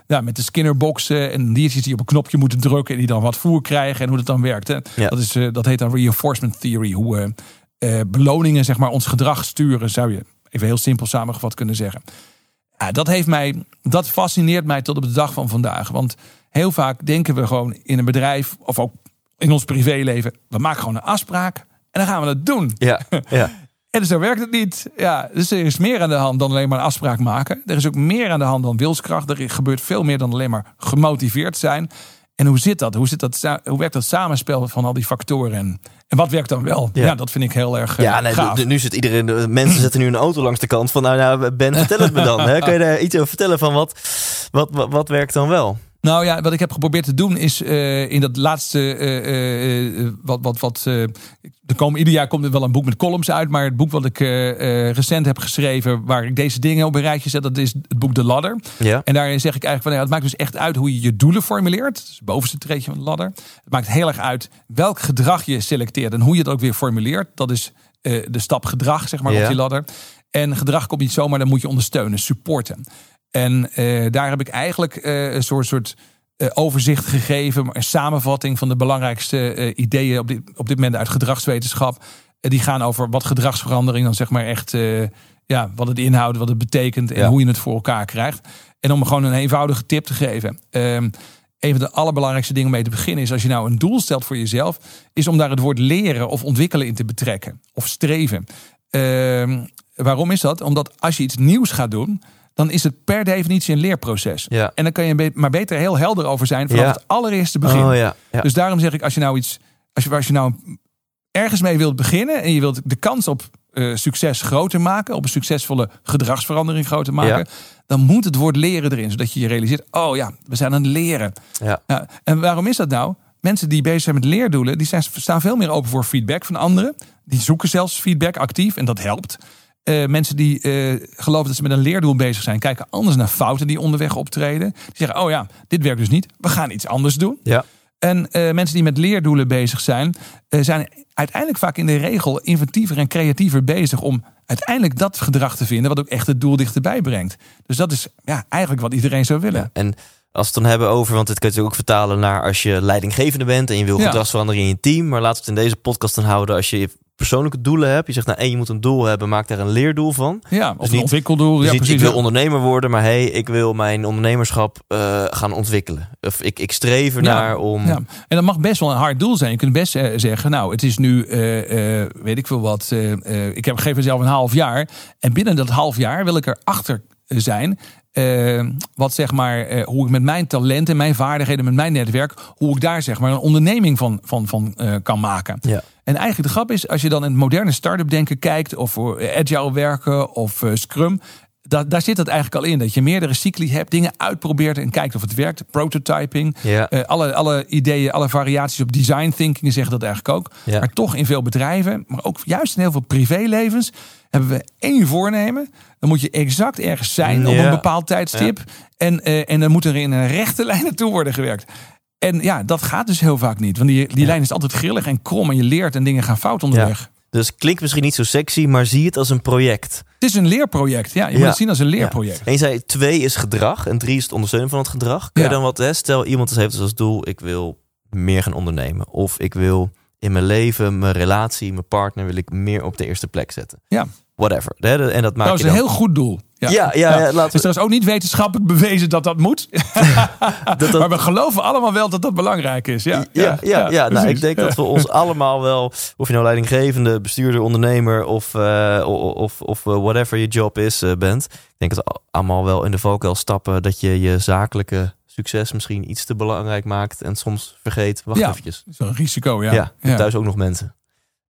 nou, met de Skinner-boxen en diertjes die op een knopje moeten drukken en die dan wat voer krijgen en hoe dat dan werkt. Hè. Ja. Dat, is, dat heet dan reinforcement theory, hoe beloningen zeg maar, ons gedrag sturen, zou je even heel simpel samengevat kunnen zeggen. Ja, dat, heeft mij, dat fascineert mij tot op de dag van vandaag. Want heel vaak denken we gewoon in een bedrijf of ook in ons privéleven, we maken gewoon een afspraak en dan gaan we het doen. Ja, ja. En dus zo werkt het niet. Ja, dus er is meer aan de hand dan alleen maar een afspraak maken. Er is ook meer aan de hand dan wilskracht. Er gebeurt veel meer dan alleen maar gemotiveerd zijn. En hoe zit dat? Hoe, zit dat, hoe werkt dat samenspel van al die factoren? En, wat werkt dan wel? Ja. Ja, dat vind ik heel erg eh, Ja, nee, gaaf. nu zit iedereen. de Mensen zetten nu een auto langs de kant van. Nou, nou Ben, vertel het me dan. Hè? Kun je daar iets over vertellen van wat, wat, wat, wat werkt dan wel? Nou ja, wat ik heb geprobeerd te doen is eh, in dat laatste. eh, eh, wat, wat, wat, er komen, ieder jaar komt er wel een boek met columns uit. Maar het boek wat ik recent heb geschreven. waar ik deze dingen op een rijtje zet. dat is het boek De Ladder. Ja. En daarin zeg ik eigenlijk van ja, het maakt dus echt uit hoe je je doelen formuleert. Dat is het bovenste treedje van de ladder. Het maakt heel erg uit welk gedrag je selecteert en hoe je het ook weer formuleert. Dat is de stap gedrag, zeg maar, Ja. op die ladder. En gedrag komt niet zomaar, dan moet je ondersteunen, supporten. En eh, daar heb ik eigenlijk eh, een soort, soort eh, overzicht gegeven, een samenvatting van de belangrijkste ideeën op dit, op dit moment uit gedragswetenschap. Die gaan over wat gedragsverandering dan zeg maar echt, ja, wat het inhoudt, wat het betekent en Ja. hoe je het voor elkaar krijgt. En om gewoon een eenvoudige tip te geven. Ehm, een van de allerbelangrijkste dingen om mee te beginnen is als je nou een doel stelt voor jezelf, is om daar het woord leren of ontwikkelen in te betrekken. Of streven. Ehm, waarom is dat? Omdat als je iets nieuws gaat doen, dan is het per definitie een leerproces. Ja. En dan kan je maar beter heel helder over zijn vanaf Ja. het allereerste begin. Oh ja. Dus daarom zeg ik, als je nou iets, als je, als je nou ergens mee wilt beginnen en je wilt de kans op eh, succes groter maken, op een succesvolle gedragsverandering groter maken, dan moet het woord leren erin, zodat je je realiseert, oh ja, we zijn aan het leren. ja. Ja, en waarom is dat nou? Mensen die bezig zijn met leerdoelen, die zijn, staan veel meer open voor feedback van anderen. Die zoeken zelfs feedback actief en dat helpt. Eh, mensen die eh, geloven dat ze met een leerdoel bezig zijn, kijken anders naar fouten die onderweg optreden. Die zeggen, oh ja, dit werkt dus niet. We gaan iets anders doen. ja. En eh, mensen die met leerdoelen bezig zijn, zijn uiteindelijk vaak in de regel inventiever en creatiever bezig om uiteindelijk dat gedrag te vinden, wat ook echt het doel dichterbij brengt. Dus dat is ja, eigenlijk wat iedereen zou willen. En als we het dan hebben over, want dit kun je ook vertalen naar als je leidinggevende bent en je wil gedragsverandering in je team. Maar laten we het in deze podcast dan houden als je persoonlijke doelen hebt. Je zegt, nou, één, je moet een doel hebben, maak daar een leerdoel van. Ja, of Dus een niet- ontwikkeldoel. Dus ja, niet, precies. ik wil ondernemer worden, maar hey, ik wil mijn ondernemerschap eh, gaan ontwikkelen. Of ik, ik streef ernaar om. Ja, en dat mag best wel een hard doel zijn. Je kunt best eh, zeggen, nou, het is nu, eh, weet ik veel wat, ik heb geef mezelf een half jaar. En binnen dat half jaar wil ik erachter zijn. wat zeg maar, hoe ik met mijn talenten, mijn vaardigheden, met mijn netwerk, hoe ik daar zeg maar een onderneming van, van, van kan maken. Ja. En eigenlijk de grap is, als je dan in het moderne start-up denken kijkt, of voor agile werken of eh, Scrum, da- daar zit het eigenlijk al in. Dat je meerdere cycli hebt, dingen uitprobeert en kijkt of het werkt. Prototyping, Ja. eh, alle, alle ideeën, alle variaties op design thinking zeggen dat eigenlijk ook. Ja. Maar toch in veel bedrijven, maar ook juist in heel veel privélevens, hebben we één voornemen. Dan moet je exact ergens zijn op een bepaald tijdstip. En, eh, en dan moet er in een rechte lijn naartoe worden gewerkt. En ja, dat gaat dus heel vaak niet. Want die, die lijn is altijd grillig en krom. En je leert en dingen gaan fout onderweg. Dus klinkt misschien niet zo sexy, maar zie het als een project. Het is een leerproject. Ja, je Ja. moet het zien als een leerproject. En je zei twee is gedrag en drie is het ondersteunen van het gedrag. Kun je dan wat, hè, stel iemand dus heeft als doel, ik wil meer gaan ondernemen. Of ik wil in mijn leven, mijn relatie, mijn partner wil ik meer op de eerste plek zetten. Ja. Whatever. En dat maak Dat is een heel goed doel. Ja, Ja, ja, ja, laten we- Dus er is ook niet wetenschappelijk bewezen dat dat moet. dat- Maar we geloven allemaal wel dat dat belangrijk is. Ja, Ja, ja, ja, nou, ik denk Ja. dat we ons allemaal wel, of je nou leidinggevende, bestuurder, ondernemer of, eh, of, of eh, whatever je job is, eh, bent. Ik denk dat we allemaal wel in de valkuil stappen dat je je zakelijke succes misschien iets te belangrijk maakt en soms vergeet, wacht Ja. eventjes. Zo'n risico, ja. Ja, hebt thuis ook nog mensen.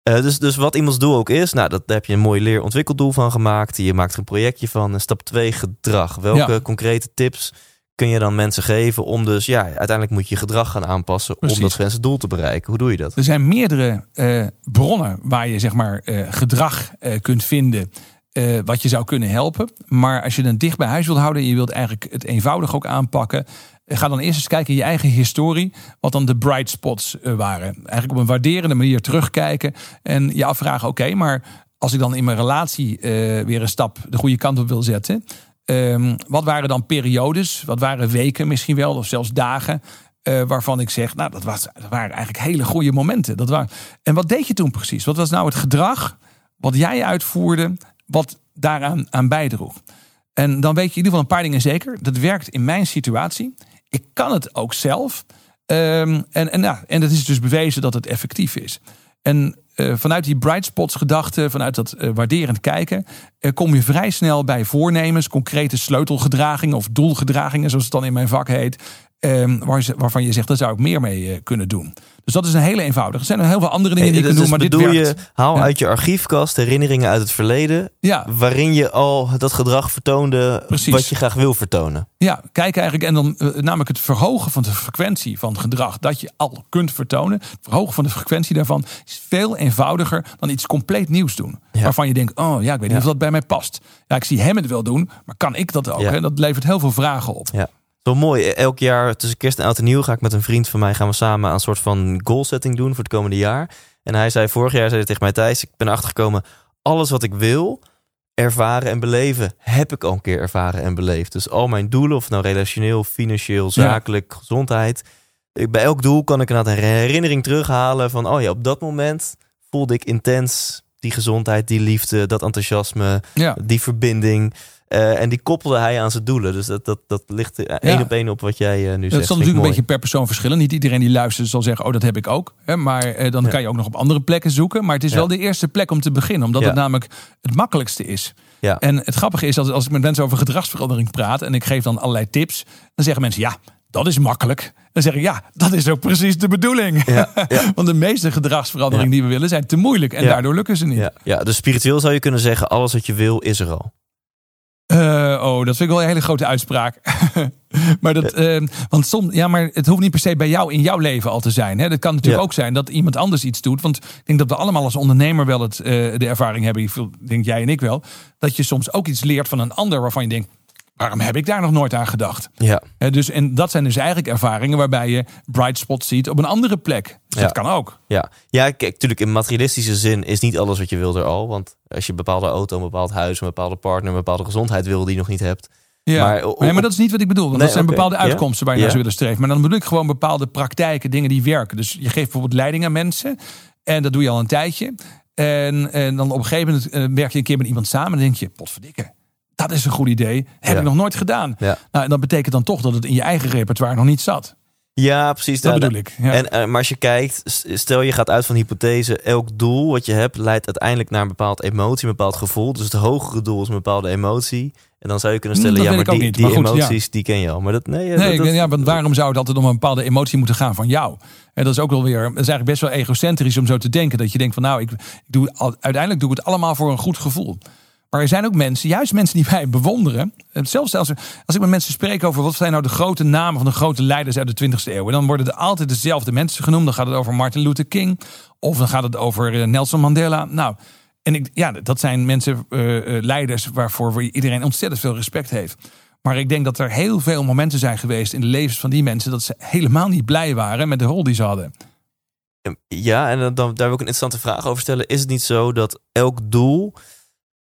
Eh, dus, dus wat iemands doel ook is, nou, dat, daar heb je een mooi leerontwikkeldoel van gemaakt. Je maakt er een projectje van. En stap 2, gedrag. Welke Ja. concrete tips kun je dan mensen geven om dus, ja, uiteindelijk moet je je gedrag gaan aanpassen Precies. om dat wensendoel te bereiken. Hoe doe je dat? Er zijn meerdere eh, bronnen waar je zeg maar eh, gedrag kunt vinden. wat je zou kunnen helpen. Maar als je het dicht bij huis wilt houden. en je wilt eigenlijk het eenvoudig ook aanpakken. Eh, Ga dan eerst eens kijken in je eigen historie. Wat dan de bright spots eh, waren. Eigenlijk op een waarderende manier terugkijken. En je afvragen: oké, maar als ik dan in mijn relatie eh, weer een stap de goede kant op wil zetten. ehm, wat waren dan periodes? Wat waren weken misschien wel? Of zelfs dagen? waarvan ik zeg, nou, dat, was, dat waren eigenlijk hele goede momenten. Dat waren, en wat deed je toen precies? Wat was nou het gedrag wat jij uitvoerde, wat daaraan aan bijdroeg? En dan weet je in ieder geval een paar dingen zeker. Dat werkt in mijn situatie. Ik kan het ook zelf. Ehm, en, en, ja, en dat is dus bewezen dat het effectief is. En eh, vanuit die bright spots gedachte, vanuit dat eh, waarderend kijken, eh, kom je vrij snel bij voornemens, concrete sleutelgedragingen of doelgedragingen, zoals het dan in mijn vak heet. Ehm, waarvan je zegt, daar zou ik meer mee eh, kunnen doen. Dus dat is een hele eenvoudige. Er zijn nog heel veel andere dingen die je Dus kunt doen, maar dit werkt. je, haal Ja. uit je archiefkast herinneringen uit het verleden... Ja, waarin je al dat gedrag vertoonde Precies. wat je graag wil vertonen. Ja, kijk eigenlijk en dan eh, namelijk het verhogen van de frequentie van gedrag dat je al kunt vertonen. Het verhogen van de frequentie daarvan is veel eenvoudiger dan iets compleet nieuws doen. Ja. Waarvan je denkt, oh ja, ik weet niet of dat bij mij past. Ja, ik zie hem het wel doen, maar kan ik dat ook? Hè? Dat levert heel veel vragen op. Ja. Zo mooi. Elk jaar tussen kerst en oud en nieuw ga ik met een vriend van mij gaan we samen aan een soort van goal setting doen voor het komende jaar. En hij zei vorig jaar zei hij tegen mij Thijs, ik ben achtergekomen, alles wat ik wil ervaren en beleven, heb ik al een keer ervaren en beleefd. Dus al mijn doelen, of nou relationeel, financieel, zakelijk, gezondheid. Bij elk doel kan ik een herinnering terughalen van, oh ja, op dat moment voelde ik intens die gezondheid, die liefde, dat enthousiasme, Ja. die verbinding. Eh, en die koppelde hij aan zijn doelen. Dus dat, dat, dat ligt één op één op wat jij eh, nu Dat zegt. zal Vind ik natuurlijk een beetje per persoon verschillen. Niet iedereen die luistert zal zeggen, oh dat heb ik ook. Hè? Maar eh, dan Ja. kan je ook nog op andere plekken zoeken. Maar het is Ja. wel de eerste plek om te beginnen. Omdat Ja. het namelijk het makkelijkste is. Ja. En het grappige is, dat als ik met mensen over gedragsverandering praat... en ik geef dan allerlei tips, dan zeggen mensen... ja, dat is makkelijk. Dan zeg ik, ja, dat is ook precies de bedoeling. Ja, ja. Want de meeste gedragsveranderingen die we willen... zijn te moeilijk en Ja. daardoor lukken ze niet. Ja, ja, dus spiritueel zou je kunnen zeggen, alles wat je wil is er al. Eh, oh, dat vind ik wel een hele grote uitspraak. maar dat, eh, want soms, ja, maar het hoeft niet per se bij jou in jouw leven al te zijn. Hè? Dat kan natuurlijk Ja. ook zijn dat iemand anders iets doet. Want ik denk dat we allemaal als ondernemer wel het, eh, de ervaring hebben. Ik denk jij en ik wel. Dat je soms ook iets leert van een ander waarvan je denkt. Waarom heb ik daar nog nooit aan gedacht? Ja, dus, en dat zijn dus eigenlijk ervaringen waarbij je bright spots ziet op een andere plek. Dus Ja. dat kan ook. ja. ja kijk, natuurlijk in materialistische zin is niet alles wat je wil er al. Want als je een bepaalde auto, een bepaald huis, een bepaalde partner, een bepaalde gezondheid wil die je nog niet hebt. Ja, Maar nee, maar dat is niet wat ik bedoel. Want Nee, dat zijn bepaalde uitkomsten waar je Ja. naar zou willen streven. Maar dan bedoel ik gewoon bepaalde praktijken, dingen die werken. Dus je geeft bijvoorbeeld leiding aan mensen. En dat doe je al een tijdje. En, en dan op een gegeven moment eh, werk je een keer met iemand samen. En dan denk je, potverdikke, dat is een goed idee. Heb Ja. ik nog nooit gedaan. Ja. Nou, en dat betekent dan toch dat het in je eigen repertoire nog niet zat. Ja, precies. Dat Nou, bedoel ik. Ja. En, eh, maar als je kijkt, stel je gaat uit van hypothese, elk doel wat je hebt leidt uiteindelijk naar een bepaald emotie, een bepaald gevoel. Dus het hogere doel is een bepaalde emotie. En dan zou je kunnen Hm, stellen, dat ja, maar die, ook die niet. Maar goed, ja. emoties, die ken je al. Maar dat, nee, Nee, dat, ja, want waarom zou het altijd om een bepaalde emotie moeten gaan van jou? En dat is ook wel weer, dat is eigenlijk best wel egocentrisch om zo te denken. Dat je denkt van nou, ik, ik doe, uiteindelijk doe ik het allemaal voor een goed gevoel. Maar er zijn ook mensen, juist mensen die wij bewonderen. Zelfs als, als ik met mensen spreek over wat zijn nou de grote namen van de grote leiders uit de 20e eeuw. Dan worden er altijd dezelfde mensen genoemd. Dan gaat het over Martin Luther King. Of dan gaat het over eh, Nelson Mandela. Nou, en ik, ja, dat zijn mensen, eh, eh, leiders waarvoor iedereen ontzettend veel respect heeft. Maar ik denk dat er heel veel momenten zijn geweest in de levens van die mensen dat ze helemaal niet blij waren met de rol die ze hadden. Ja, en dan, daar wil ik een interessante vraag over stellen. Is het niet zo dat elk doel,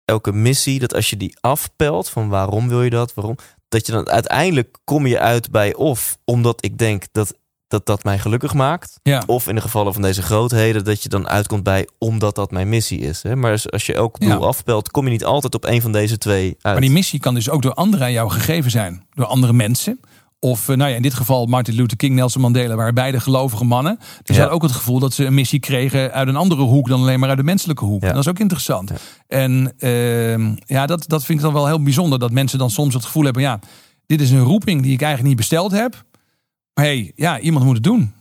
elke missie, dat als je die afpelt van waarom wil je dat, waarom, dat je dan uiteindelijk kom je uit bij of omdat ik denk dat dat, dat mij gelukkig maakt, Ja. of in de gevallen van deze grootheden dat je dan uitkomt bij omdat dat mijn missie is. Hè? Maar als- als je elk doel Ja. afpelt, kom je niet altijd op een van deze twee uit. Maar die missie kan dus ook door anderen aan jou gegeven zijn. Door andere mensen. Of eh, nou ja, in dit geval Martin Luther King, Nelson Mandela waren beide gelovige mannen. Dus Ja. ze hadden ook het gevoel dat ze een missie kregen uit een andere hoek dan alleen maar uit de menselijke hoek. Ja. En dat is ook interessant. En ehm, ja, dat, dat vind ik dan wel heel bijzonder. Dat mensen dan soms het gevoel hebben, ja, dit is een roeping die ik eigenlijk niet besteld heb. Maar hey, ja, iemand moet het doen.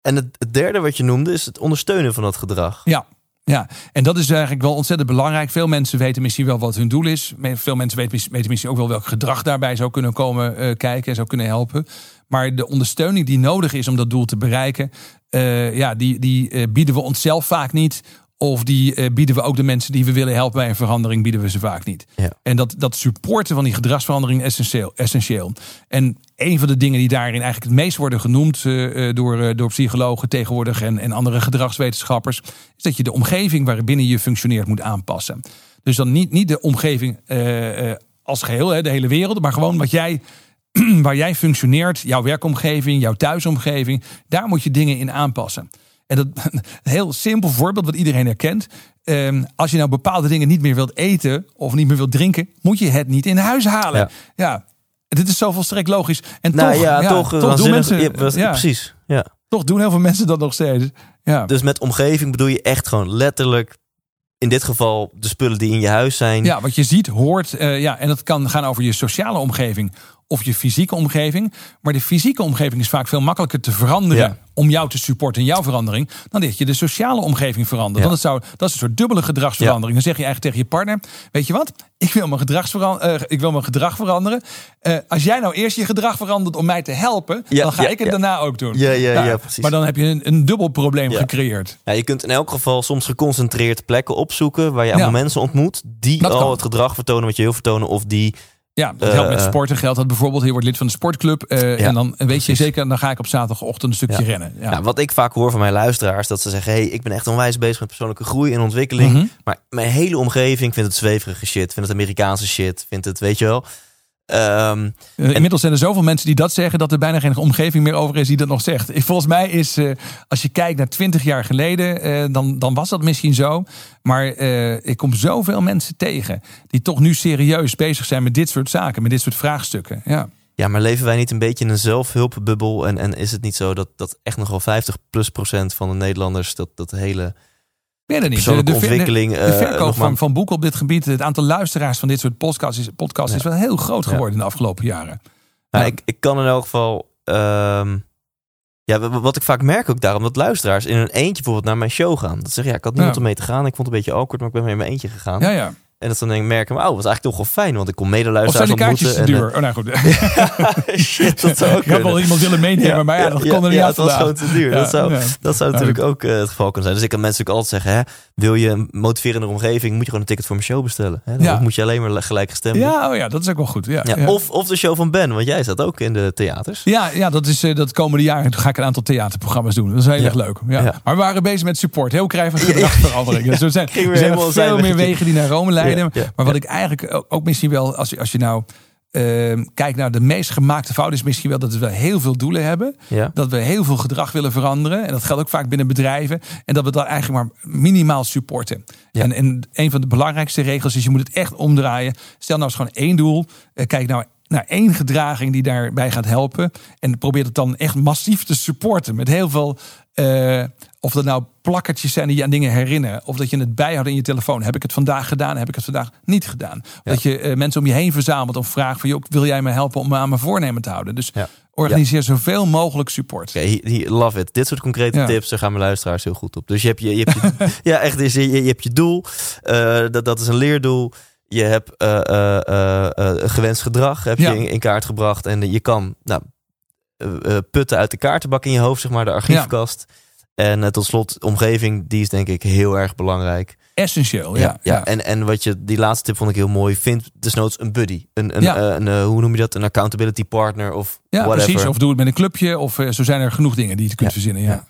En het, het derde wat je noemde is het ondersteunen van dat gedrag. Ja. Ja, en dat is eigenlijk wel ontzettend belangrijk. Veel mensen weten misschien wel wat hun doel is. Veel mensen weten, mis- weten misschien ook wel welk gedrag daarbij zou kunnen komen eh, kijken en zou kunnen helpen. Maar de ondersteuning die nodig is om dat doel te bereiken, eh, ja, die, die eh, bieden we onszelf vaak niet. Of die eh, bieden we ook de mensen die we willen helpen bij een verandering, bieden we ze vaak niet. Ja. En dat, dat supporten van die gedragsverandering is essentieel. essentieel. En een van de dingen die daarin eigenlijk het meest worden genoemd eh, eh, door, door psychologen tegenwoordig en, en andere gedragswetenschappers, is dat je de omgeving waarbinnen je functioneert moet aanpassen. Dus dan niet, niet de omgeving als geheel, hè, de hele wereld, maar gewoon wat jij, waar jij functioneert, jouw werkomgeving, jouw thuisomgeving, daar moet je dingen in aanpassen. En dat een heel simpel voorbeeld wat iedereen herkent. Ehm, als je nou bepaalde dingen niet meer wilt eten of niet meer wilt drinken, moet je het niet in huis halen. Ja. Ja, dit is zo volstrekt logisch. En nou toch, ja, toch, toch, doen mensen, ja, Precies, ja. toch doen heel veel mensen dat nog steeds. Ja, Dus met omgeving bedoel je echt gewoon letterlijk, in dit geval de spullen die in je huis zijn. ja wat je ziet, hoort. eh, ja, en dat kan gaan over je sociale omgeving. Of je fysieke omgeving. Maar de fysieke omgeving is vaak veel makkelijker te veranderen Ja. om jou te supporten in jouw verandering, dan dat je de sociale omgeving verandert. Ja. Want dat, zou, dat is een soort dubbele gedragsverandering. Dan zeg je eigenlijk tegen je partner: Weet je wat? Ik wil mijn, gedragsveran- eh, ik wil mijn gedrag veranderen. Eh, als jij nou eerst je gedrag verandert om mij te helpen, Ja, dan ga ik het daarna ook doen. Ja, ja, ja, precies. Maar dan heb je een, een dubbel probleem gecreëerd. Ja, je kunt in elk geval soms geconcentreerd plekken opzoeken waar je allemaal mensen ontmoet die Dat al kan. het gedrag vertonen wat je wil vertonen of die Ja, dat Eh, helpt met eh. sporten. Geldt dat bijvoorbeeld. Je wordt lid van de sportclub. eh, Ja, en dan weet je zeker, dan ga ik op zaterdagochtend een stukje Ja. rennen. Ja. Nou, wat ik vaak hoor van mijn luisteraars, dat ze zeggen: hey, ik ben echt onwijs bezig met persoonlijke groei en ontwikkeling. Mhm. Maar mijn hele omgeving vindt het zweverige shit, vindt het Amerikaanse shit, vindt het, weet je wel. Ehm, Eh, inmiddels zijn er zoveel mensen die dat zeggen, dat er bijna geen omgeving meer over is die dat nog zegt. Volgens mij is, eh, als je kijkt naar twintig jaar geleden, eh, dan, dan was dat misschien zo. Maar ik kom zoveel mensen tegen die toch nu serieus bezig zijn met dit soort zaken, met dit soort vraagstukken. Ja. ja, maar leven wij niet een beetje in een zelfhulpbubbel? En, en is het niet zo dat, dat echt nog wel 50 plus procent van de Nederlanders dat, dat hele Het niet. De- de- ontwikkeling. De, eh, verkoop van, van boeken op dit gebied, het aantal luisteraars van dit soort podcasts is, podcasts is wel heel groot geworden in de afgelopen jaren. Nou, Ja. ik, ik kan in elk geval. ehm, ja, wat ik vaak merk ook daarom, dat luisteraars in hun eentje bijvoorbeeld naar mijn show gaan. Dat zeggen, ja, ik had niemand Ja. om mee te gaan. Ik vond het een beetje awkward, maar ik ben weer in mijn eentje gegaan. Ja, ja. En dat dan merken, oh, was eigenlijk toch wel fijn, want ik kon Of zijn medeluisteraars die kaartjes ontmoeten. te en, duur? Oh, nou goed. eh, shit, dat zou ook Ik had wel iemand willen meenemen, maar ja, dat kon er niet ja, uit het was gewoon te duur. Dat zou, dat zou natuurlijk ook eh, het geval kunnen zijn. Dus ik kan mensen ook altijd zeggen, hè, wil je een motiverende omgeving, moet je gewoon een ticket voor mijn show bestellen. Hè? Dan Ja. moet je alleen maar gelijk gestemd. Ja, oh ja, dat is ook wel goed. Ja, Ja, ja. Of, of de show van Ben, want jij staat ook in de theaters. Ja, ja, dat is eh, dat komende jaar ga ik een aantal theaterprogramma's doen. Dat is heel erg leuk. Ja. Maar we waren bezig met support. Heel krijgen gedragsverandering. Dus er zijn, er zijn veel meer wegen die naar Rome leiden. Maar wat ik eigenlijk ook, ook misschien wel, als je, als je nou ehm, kijkt naar de meest gemaakte fout, is misschien wel dat we heel veel doelen hebben. Ja. Dat we heel veel gedrag willen veranderen. En dat geldt ook vaak binnen bedrijven. En dat we dat eigenlijk maar minimaal supporten. Ja. En, en een van de belangrijkste regels is, je moet het echt omdraaien. Stel nou eens gewoon één doel. Eh, Kijk nou naar één gedraging die daarbij gaat helpen. En probeer het dan echt massief te supporten. Met heel veel, eh, of dat nou plakkertjes zijn die je aan dingen herinneren. Of dat je het bijhoudt in je telefoon. Heb ik het vandaag gedaan? Heb ik het vandaag niet gedaan? Of Ja. Dat je eh, mensen om je heen verzamelt of vraagt van... Joh, wil jij me helpen om me aan mijn voornemen te houden? Dus Ja. organiseer zoveel mogelijk support. Love it. Dit soort concrete tips, daar gaan mijn luisteraars heel goed op. Dus je hebt je, je, hebt je ja, echt, dus je, je hebt je doel. eh, dat, dat is een leerdoel. Je hebt eh, gewenst gedrag, heb je in, in kaart gebracht. En je kan nou, putten uit de kaartenbak in je hoofd, zeg maar, de archiefkast. En eh, tot slot, omgeving, die is denk ik heel erg belangrijk. Essentieel, ja. ja. En, en wat je, die laatste tip vond ik heel mooi. Vind desnoods een buddy. Een, een, Ja. eh, een, eh, hoe noem je dat? Een accountability partner of Ja, whatever. precies. Of doe het met een clubje. Of zo zijn er genoeg dingen die je kunt verzinnen. Ja.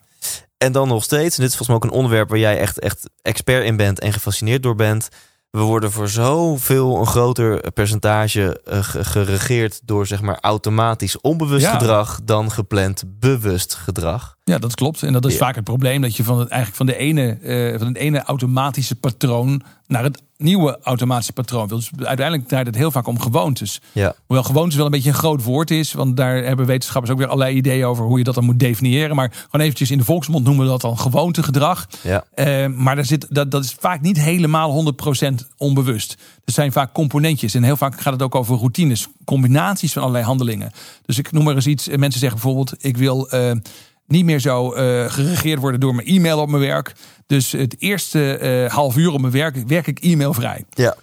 En dan nog steeds, en dit is volgens mij ook een onderwerp waar jij echt, echt expert in bent en gefascineerd door bent. We worden voor zoveel een groter percentage ge- geregeerd door zeg maar automatisch onbewust gedrag dan gepland bewust gedrag. Ja, dat klopt. En dat is Ja. vaak het probleem dat je van het, eigenlijk van de ene, eh, van het ene automatische patroon naar het nieuwe automatische patroon wil. Dus uiteindelijk draait het heel vaak om gewoontes. Ja, Hoewel gewoontes wel een beetje een groot woord is, want daar hebben wetenschappers ook weer allerlei ideeën over hoe je dat dan moet definiëren. Maar gewoon eventjes in de volksmond noemen we dat dan gewoontegedrag. ja, Eh, maar daar zit, dat, dat is vaak niet helemaal 100% onbewust. Er zijn vaak componentjes. En heel vaak gaat het ook over routines. Combinaties van allerlei handelingen. Dus ik noem maar eens iets. Mensen zeggen bijvoorbeeld... ik wil eh, niet meer zo eh, geregeerd worden door mijn e-mail op mijn werk. Dus het eerste eh, half uur op mijn werk werk ik e-mailvrij. ja,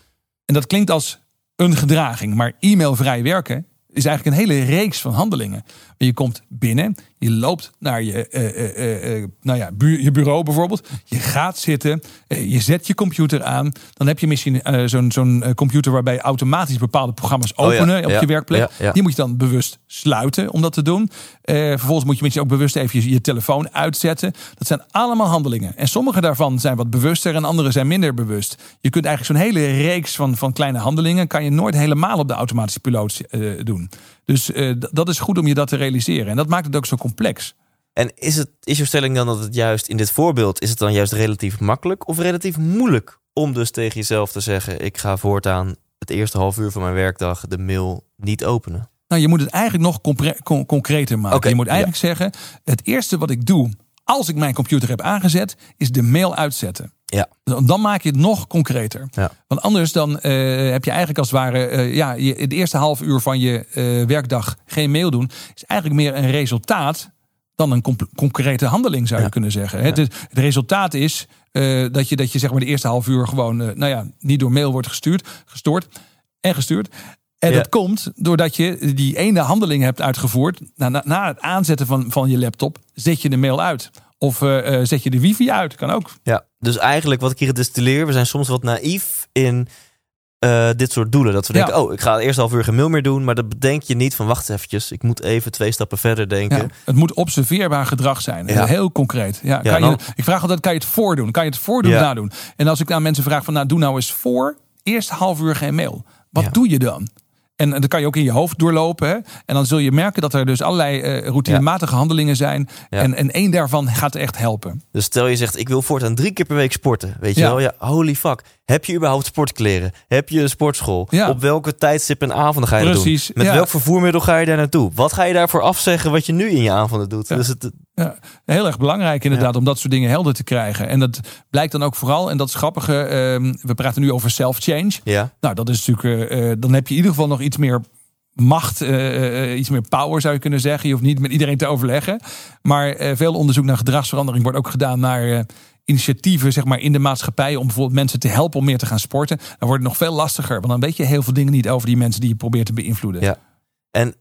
En dat klinkt als een gedraging. Maar e-mailvrij werken is eigenlijk een hele reeks van handelingen. Je komt binnen, je loopt naar je, eh, eh, eh, nou ja, bu- je bureau bijvoorbeeld. Je gaat zitten, je zet je computer aan. Dan heb je misschien zo'n zo'n computer waarbij automatisch bepaalde programma's Oh ja, openen op ja, je werkplek. ja. Die moet je dan bewust sluiten om dat te doen. Vervolgens moet je misschien ook bewust even je, je telefoon uitzetten. Dat zijn allemaal handelingen. En sommige daarvan zijn wat bewuster en andere zijn minder bewust. Je kunt eigenlijk zo'n hele reeks van, van kleine handelingen... kan je nooit helemaal op de automatische piloot doen. Dus eh, dat is goed om je dat te realiseren. En dat maakt het ook zo complex. En is, het, is jouw stelling dan dat het juist in dit voorbeeld, is het dan juist relatief makkelijk of relatief moeilijk om dus tegen jezelf te zeggen, ik ga voortaan het eerste half uur van mijn werkdag de mail niet openen? Nou, je moet het eigenlijk nog con- concreter maken. Je moet eigenlijk zeggen, het eerste wat ik doe als ik mijn computer heb aangezet, is de mail uitzetten. Ja. Dan maak je het nog concreter. Ja. Want anders dan eh, heb je eigenlijk als het ware... eh, ja, je, het eerste half uur van je eh, werkdag geen mail doen... is eigenlijk meer een resultaat dan een concrete handeling, zou je Ja. kunnen zeggen. Het, is- het resultaat is dat, je, dat je zeg maar de eerste half uur gewoon... nou ja, niet door mail wordt gestuurd, gestoord en gestuurd. En Ja. dat komt doordat je die ene handeling hebt uitgevoerd. Na, na, na het aanzetten van, van je laptop zet je de mail uit. Of eh, eh, zet je de wifi uit. Kan ook. Ja, dus eigenlijk wat ik hier distilleer, we zijn soms wat naïef in eh, dit soort doelen. Dat we Ja. denken, oh, ik ga het eerste half uur geen mail meer doen. Maar dat bedenk je niet van, wacht eventjes, ik moet even twee stappen verder denken. Ja, het moet observeerbaar gedrag zijn. Ja. Heel concreet. Ja, kan nou- je, ik vraag altijd, kan je het voordoen? Kan je het voordoen Ja. nadoen? En als ik aan mensen vraag van, nou doe nou eens voor. Eerst half uur geen mail. Wat doe je dan? En dat kan je ook in je hoofd doorlopen. Hè? En dan zul je merken dat er dus allerlei eh, routinematige handelingen zijn. Ja. En, en één daarvan gaat echt helpen. Dus stel je zegt, ik wil voortaan drie keer per week sporten. Weet je Ja. wel? Ja, holy fuck. Heb je überhaupt sportkleren? Heb je een sportschool? Ja. Op welke tijdstip en avonden ga je dat Precies, doen? Met ja. welk vervoermiddel ga je daar naartoe? Wat ga je daarvoor afzeggen wat je nu in je avonden doet? Ja. Dus het, Ja, heel erg belangrijk inderdaad om dat soort dingen helder te krijgen. En dat blijkt dan ook vooral, en dat is grappige, ehm, we praten nu over self-change. ja, Nou, dat is natuurlijk, eh, eh, dan heb je in ieder geval nog iets meer macht, eh, iets meer power zou je kunnen zeggen. Je hoeft niet met iedereen te overleggen. Maar veel onderzoek naar gedragsverandering wordt ook gedaan naar initiatieven zeg maar, in de maatschappij. Om bijvoorbeeld mensen te helpen om meer te gaan sporten. Dan wordt het nog veel lastiger. Want dan weet je heel veel dingen niet over die mensen die je probeert te beïnvloeden. Ja. en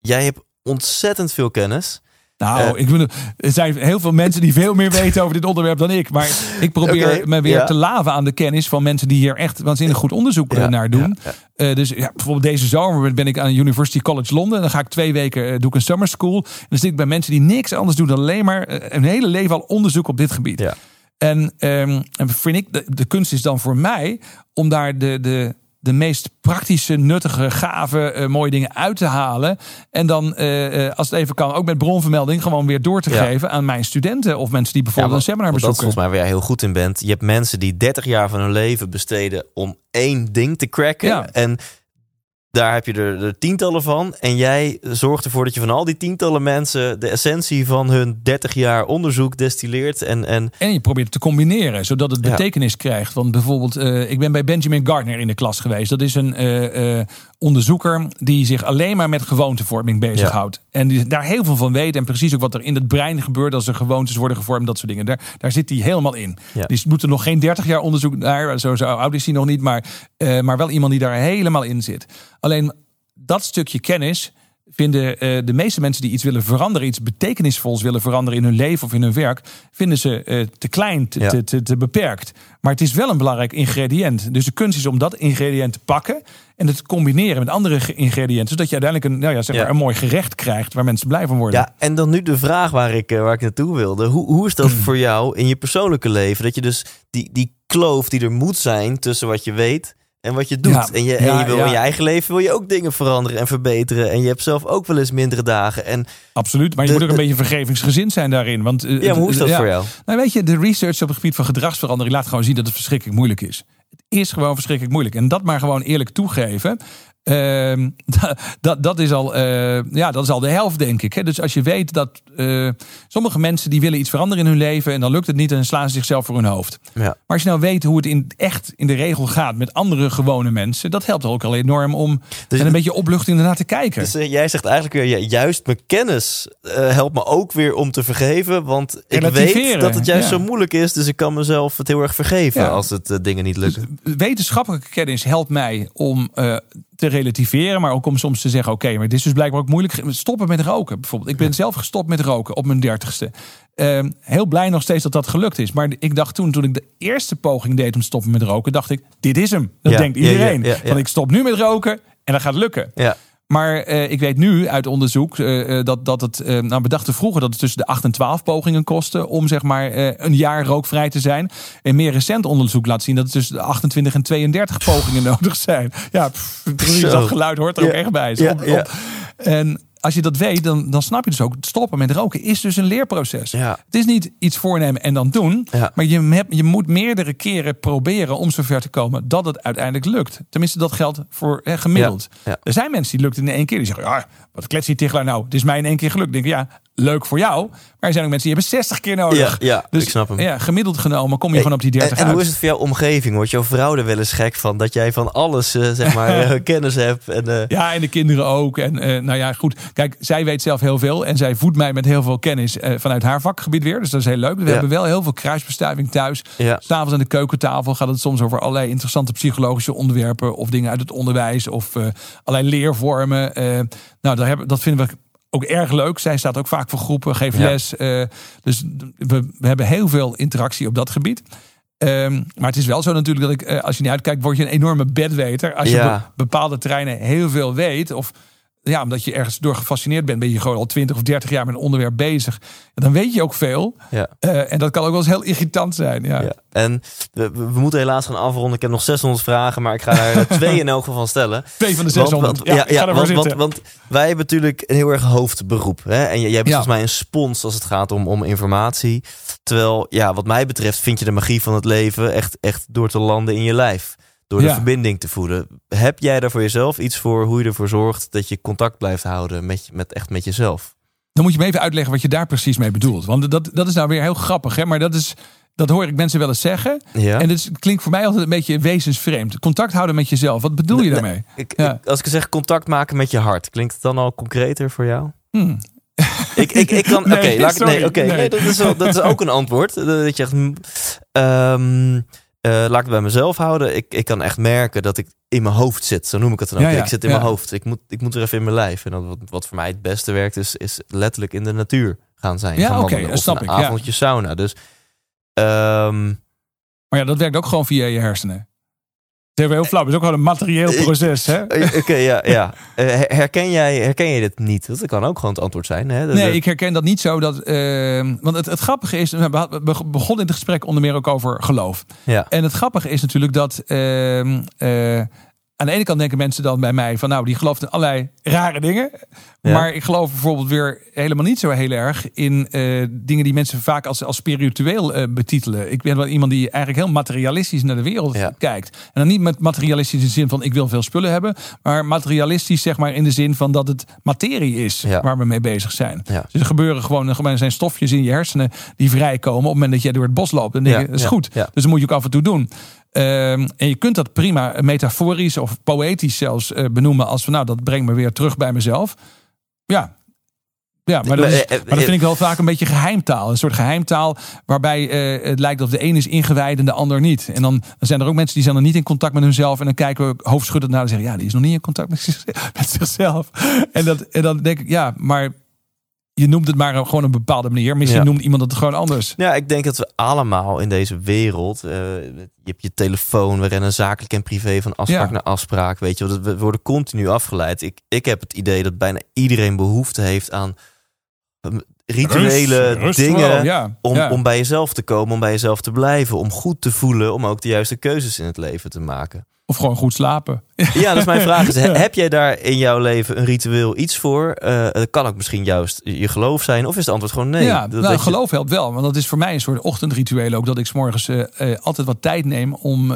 jij hebt ontzettend veel kennis. Nou, Eh. ik bedoel, er zijn heel veel mensen die veel meer weten over dit onderwerp dan ik. Maar ik probeer me weer ja. te laven aan de kennis van mensen die hier echt waanzinnig goed onderzoek Ja, naar doen. ja, Eh, dus ja, bijvoorbeeld deze zomer ben ik aan University College Londen. Dan ga ik twee weken eh, doe ik een summer school. En dan zit ik bij mensen die niks anders doen dan alleen maar een hele leven al onderzoek op dit gebied. Ja. En, ehm, en vind ik, de, de kunst is dan voor mij om daar de, de, de meest praktische, nuttige, gave, eh, mooie dingen uit te halen. En dan, eh, eh, als het even kan, ook met bronvermelding gewoon weer door te Ja. geven aan mijn studenten of mensen die bijvoorbeeld een seminar dat is bezoeken. volgens mij waar jij heel goed in bent. Je hebt mensen die 30 jaar van hun leven besteden om één ding te cracken. Ja. En daar heb je er, er tientallen van. En jij zorgt ervoor dat je van al die tientallen mensen de essentie van hun 30 jaar onderzoek destilleert. En, en En je probeert het te combineren, zodat het Ja. betekenis krijgt. Want bijvoorbeeld, eh, ik ben bij Benjamin Gardner in de klas geweest. Dat is een eh, eh, onderzoeker die zich alleen maar met gewoontevorming bezighoudt. En die daar heel veel van weet. En precies ook wat er in het brein gebeurt als er gewoontes worden gevormd. Dat soort dingen. Daar, daar zit hij helemaal in. Ja. Dus moet er nog geen 30 jaar onderzoek naar. Zo, zo oud is hij nog niet. Maar, eh, maar wel iemand die daar helemaal in zit. Alleen dat stukje kennis vinden eh, de meeste mensen die iets willen veranderen, iets betekenisvols willen veranderen in hun leven of in hun werk, vinden ze eh, te klein, te, Ja. te, te, te beperkt. Maar het is wel een belangrijk ingrediënt. Dus de kunst is om dat ingrediënt te pakken en het te combineren met andere ingrediënten, zodat je uiteindelijk een, nou ja, zeg maar Ja. een mooi gerecht krijgt waar mensen blij van worden. Ja, en dan nu de vraag waar ik, eh, waar ik naartoe wilde. Hoe, hoe is dat voor jou in je persoonlijke leven? Dat je dus die, die kloof die er moet zijn tussen wat je weet en wat je doet. Ja, en je, en ja, je wil ja. in je eigen leven wil je ook dingen veranderen en verbeteren. En je hebt zelf ook wel eens mindere dagen. En Absoluut, maar je De- moet ook een de- beetje vergevingsgezind zijn daarin. Want, eh, ja, maar hoe is dat voor jou? Nou, weet je, de research op het gebied van gedragsverandering laat gewoon zien dat het verschrikkelijk moeilijk is. Het is gewoon verschrikkelijk moeilijk. En dat maar gewoon eerlijk toegeven. Ehm, dat, dat, is al, eh, ja, dat is al de helft, denk ik. Hè. Dus als je weet dat eh, sommige mensen die willen iets veranderen in hun leven. en dan lukt het niet en dan slaan ze zichzelf voor hun hoofd. Ja. Maar als je nou weet hoe het in, echt in de regel gaat met andere gewone mensen. dat helpt ook al enorm om Dus- een beetje opluchting ernaar te kijken. Dus eh, jij zegt eigenlijk weer, ja, juist mijn kennis helpt me ook weer om te vergeven. Want ik weet dat het juist ja. zo moeilijk is. Dus ik kan mezelf het heel erg vergeven als het dingen niet lukken. wetenschappelijke kennis helpt mij om te relativeren, maar ook om soms te zeggen: oké, maar dit is dus blijkbaar ook moeilijk. Stoppen met roken, bijvoorbeeld. Ik ben zelf gestopt met roken op mijn dertigste. Ehm, heel blij nog steeds dat dat gelukt is. Maar ik dacht toen, toen ik de eerste poging deed om te stoppen met roken, dacht ik: dit is hem. Dat Ja, denkt iedereen. ja. Van ik stop nu met roken en dat gaat lukken. Ja. Maar eh, ik weet nu uit onderzoek eh, eh, dat, dat het, eh, nou bedachten vroeger dat het tussen de 8 en 12 pogingen kostte om zeg maar een jaar rookvrij te zijn. En meer recent onderzoek laat zien dat het tussen de 28 en 32 pogingen nodig zijn. Ja, pff, dat geluid hoort er ook echt bij. Ja, ja. En als je dat weet, dan, dan snap je dus ook, stoppen met roken is dus een leerproces. Ja. Het is niet iets voornemen en dan doen. Ja. Maar je, hebt, je moet meerdere keren proberen om zover te komen dat het uiteindelijk lukt. Tenminste, dat geldt voor eh, gemiddeld. Ja. Er zijn mensen die lukt in één keer. Die zeggen, ja, wat klets die Tichelaar nou? Het is mij in één keer gelukt. Ik denk, ja, leuk voor jou. Maar er zijn ook mensen die hebben 60 keer nodig. Ja, ja, dus ik snap hem. Ja, gemiddeld genomen kom je Hey, gewoon op die 30 en, en hoe is het voor jouw omgeving? Wordt jouw vrouw er wel eens gek van dat jij van alles eh, zeg maar eh, kennis hebt? En, eh, Ja, en de kinderen ook. En nou ja, goed. Kijk, zij weet zelf heel veel. En zij voedt mij met heel veel kennis vanuit haar vakgebied weer. Dus dat is heel leuk. We Ja. hebben wel heel veel kruisbestuiving thuis. Ja. S'avonds aan de keukentafel gaat het soms over allerlei interessante psychologische onderwerpen. Of dingen uit het onderwijs. Of allerlei leervormen. Nou, daar hebben, dat vinden we ook erg leuk. Zij staat ook vaak voor groepen, geeft Ja. les. eh, dus we, we hebben heel veel interactie op dat gebied. Ehm, maar het is wel zo natuurlijk dat ik, eh, als je niet uitkijkt, word je een enorme bedweter. Als je Ja. bepaalde terreinen heel veel weet. Of ja, omdat je ergens door gefascineerd bent, ben je gewoon al 20 of 30 jaar met een onderwerp bezig. En dan weet je ook veel. ja. Eh, en dat kan ook wel eens heel irritant zijn. Ja. Ja. En we, moeten helaas gaan afronden. Ik heb nog 600 vragen, maar ik ga er twee in elk geval van stellen. Twee van de Want- 600. Want, ja, ja, want, want, want wij hebben natuurlijk een heel erg hoofdberoep. Hè? En jij jij bent volgens mij een spons als het gaat om, om informatie. Terwijl, ja, wat mij betreft vind je de magie van het leven echt, echt door te landen in je lijf. Door de Ja. verbinding te voeden. Heb jij daar voor jezelf iets voor hoe je ervoor zorgt dat je contact blijft houden met, met, echt met jezelf? Dan moet je me even uitleggen wat je daar precies mee bedoelt. Want dat, dat is nou weer heel grappig. Hè? Maar dat, is, dat hoor ik mensen wel eens zeggen. Ja? En het klinkt voor mij altijd een beetje wezensvreemd. Contact houden met jezelf. Wat bedoel je Nee, daarmee? Ik, Ja. ik- als ik zeg contact maken met je hart, klinkt het dan al concreter voor jou? Hmm. Ik, ik, ik kan. Oké, Nee, nee, oké, nee. dat, is, dat is ook een antwoord. Dat je echt. mm, eh, laat ik het bij mezelf houden. Ik, ik kan echt merken dat ik in mijn hoofd zit. Zo noem ik het dan ook. Ja, ja, ik zit in ja. mijn hoofd. Ik moet, ik moet er even in mijn lijf. En dat, wat, wat voor mij het beste werkt, is, is letterlijk in de natuur gaan zijn. Ja, oké, Of snap een ik, ja. avondje sauna. Dus. ehm, Maar ja, dat werkt ook gewoon via je hersenen. Dat is heel flauw. Het is ook gewoon een materieel proces. Hè? Oké, ja, ja. Eh, her- herken, jij, herken jij dit niet? Dat kan ook gewoon het antwoord zijn. Hè? Dat- Nee, ik herken dat niet zo. Dat, ehm, want het, het grappige is, we we begonnen in het gesprek onder meer ook over geloof. ja. En het grappige is natuurlijk dat ehm, eh, aan de ene kant denken mensen dan bij mij van nou, die gelooft in allerlei rare dingen. Ja. Maar ik geloof bijvoorbeeld weer helemaal niet zo heel erg in eh, dingen die mensen vaak als, als spiritueel eh, betitelen. Ik ben wel iemand die eigenlijk heel materialistisch naar de wereld Ja. kijkt. En dan niet met materialistisch in de zin van ik wil veel spullen hebben, maar materialistisch zeg maar in de zin van dat het materie is Ja. waar we mee bezig zijn. Dus er gebeuren gewoon, er zijn stofjes in je hersenen die vrijkomen op het moment dat jij door het bos loopt. Dan denk je, dat is goed. Dus dat moet je ook af en toe doen. Ehm, en je kunt dat prima metaforisch of poëtisch zelfs eh, benoemen als van nou, dat brengt me weer terug bij mezelf. Ja. Ja, maar dat, is, Maar, eh, dat vind ik wel vaak een beetje geheimtaal. Een soort geheimtaal waarbij eh, het lijkt of de een is ingewijd en de ander niet. En dan, dan zijn er ook mensen die zijn dan niet in contact met hunzelf. En dan kijken we hoofdschuddend naar en zeggen, ja, die is nog niet in contact met zichzelf. En, dat, en dan denk ik, ja, maar je noemt het maar gewoon op een bepaalde manier. Misschien Ja. noemt iemand het gewoon anders. Ja, ik denk dat we allemaal in deze wereld. eh, je hebt je telefoon, we rennen zakelijk en privé van afspraak Ja. naar afspraak. Weet je, we worden continu afgeleid. Ik, ik heb het idee dat bijna iedereen behoefte heeft aan ehm, rituele Rust, dingen. ja. Om, ja. om bij jezelf te komen, om bij jezelf te blijven, om goed te voelen, om ook de juiste keuzes in het leven te maken. Of gewoon goed slapen. Ja, dat is mijn vraag. Is, Ja. Heb jij daar in jouw leven een ritueel iets voor? Het kan ook misschien juist je geloof zijn, of is het antwoord gewoon nee? ja, Dat- nou, je- geloof helpt wel. Want dat is voor mij een soort ochtendritueel ook. Dat ik 's morgens eh, eh, altijd wat tijd neem om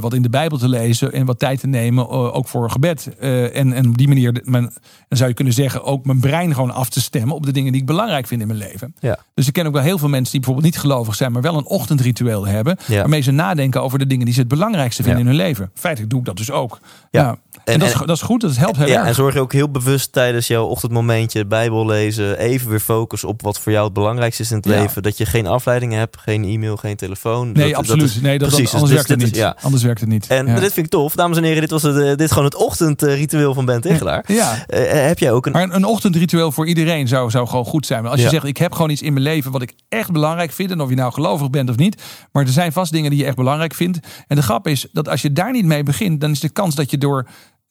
wat in de Bijbel te lezen. En wat tijd te nemen ook voor gebed. En, en op die manier, mijn, dan zou je kunnen zeggen, ook mijn brein gewoon af te stemmen op de dingen die ik belangrijk vind in mijn leven. Ja. Dus ik ken ook wel heel veel mensen die bijvoorbeeld niet gelovig zijn, maar wel een ochtendritueel hebben. Ja. Waarmee ze nadenken over de dingen die ze het belangrijkste vinden Ja. in hun leven. Feitelijk doe ik dat dus ook. Ja. Ja. En, En- dat, is, dat is goed, dat helpt heel Ja, erg. en zorg je ook heel bewust tijdens jouw ochtendmomentje Bijbel lezen, even weer focus op wat voor jou het belangrijkste is in het Ja. leven. Dat je geen afleidingen hebt, geen e-mail, geen telefoon. Nee, Dat- absoluut. dat is- nee, dat, precies, anders dus werkt het niet. ja. Anders werkt het niet. En dit vind ik tof. Dames en heren, dit was het, eh, dit is gewoon het ochtendritueel van Ben Tegelaar. Ja. Eh, heb jij ook een... Maar een, ochtendritueel voor iedereen zou, zou gewoon goed zijn. Maar als je zegt, ik heb gewoon iets in mijn leven wat ik echt belangrijk vind. En of je nou gelovig bent of niet. Maar er zijn vast dingen die je echt belangrijk vindt. En de grap is dat als je daar niet mee begint, dan is de kans dat je door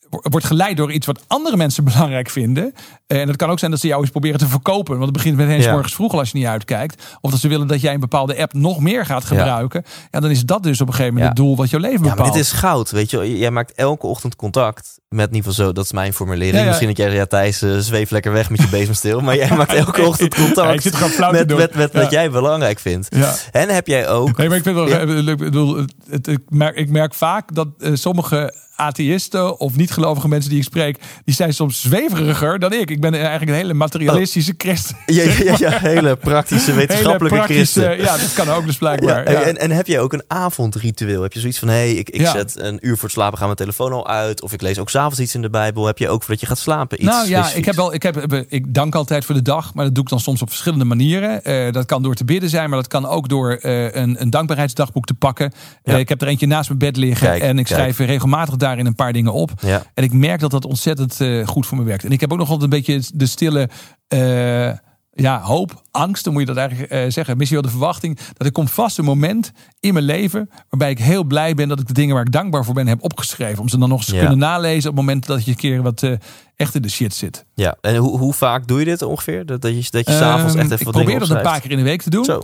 wordt geleid door iets wat andere mensen belangrijk vinden. Eh, En het kan ook zijn dat ze jou eens proberen te verkopen. Want het begint meteen 's Ja. morgens vroeg al als je niet uitkijkt. Of dat ze willen dat jij een bepaalde app nog meer gaat gebruiken. Ja, dan is dat dus op een gegeven moment Ja. het doel wat jouw leven Ja, maar bepaalt. dit is goud, weet je. Jij maakt elke ochtend contact met geval zo. Dat is mijn formulering. Misschien dat jij, ja, Thijs, eh, zweef lekker weg met je bezemstil. Maar jij maakt elke ochtend contact zit met, met, met wat jij belangrijk vindt. En heb jij ook... Nee, maar ik vind wel. Ik bedoel, het, ik, merk, ik merk vaak dat eh, sommige atheïsten of niet-gelovige mensen die ik spreek, die zijn soms zweveriger dan ik. Ik ben eigenlijk een hele materialistische christen. Ja, ja, hele praktische wetenschappelijke Hele praktische- christen. Ja, dat kan ook dus blijkbaar. Ja, En, en heb jij ook een avondritueel? Heb je zoiets van, hé, hey, ik, ik zet een uur voor het slapen, ga mijn telefoon al uit. Of ik lees ook s'avonds iets in de Bijbel. Heb je ook voordat je gaat slapen iets nou ja, ik heb wel, ik heb, ik dank altijd voor de dag, maar dat doe ik dan soms op verschillende manieren. Eh, dat kan door te bidden zijn, maar dat kan ook door eh, een, een dankbaarheidsdagboek te pakken. Eh, ik heb er eentje naast mijn bed liggen Kijk, en ik kijk. schrijf regelmatig daarin een paar dingen op. Ja. En ik merk dat dat ontzettend eh, goed voor me werkt. En ik heb ook nog altijd een beetje de stille eh, ja, hoop, angst, dan moet je dat eigenlijk eh, zeggen. Misschien wel de verwachting dat er komt vast een moment in mijn leven waarbij ik heel blij ben dat ik de dingen waar ik dankbaar voor ben heb opgeschreven. Om ze dan nog eens te Ja. kunnen nalezen op het moment dat je een keer wat eh, echt in de shit zit. Ja, en hoe, hoe vaak doe je dit ongeveer? Dat, dat je, dat je s'avonds Ehm, echt even ik wat probeer dingen dat een paar keer in de week te doen. Zo.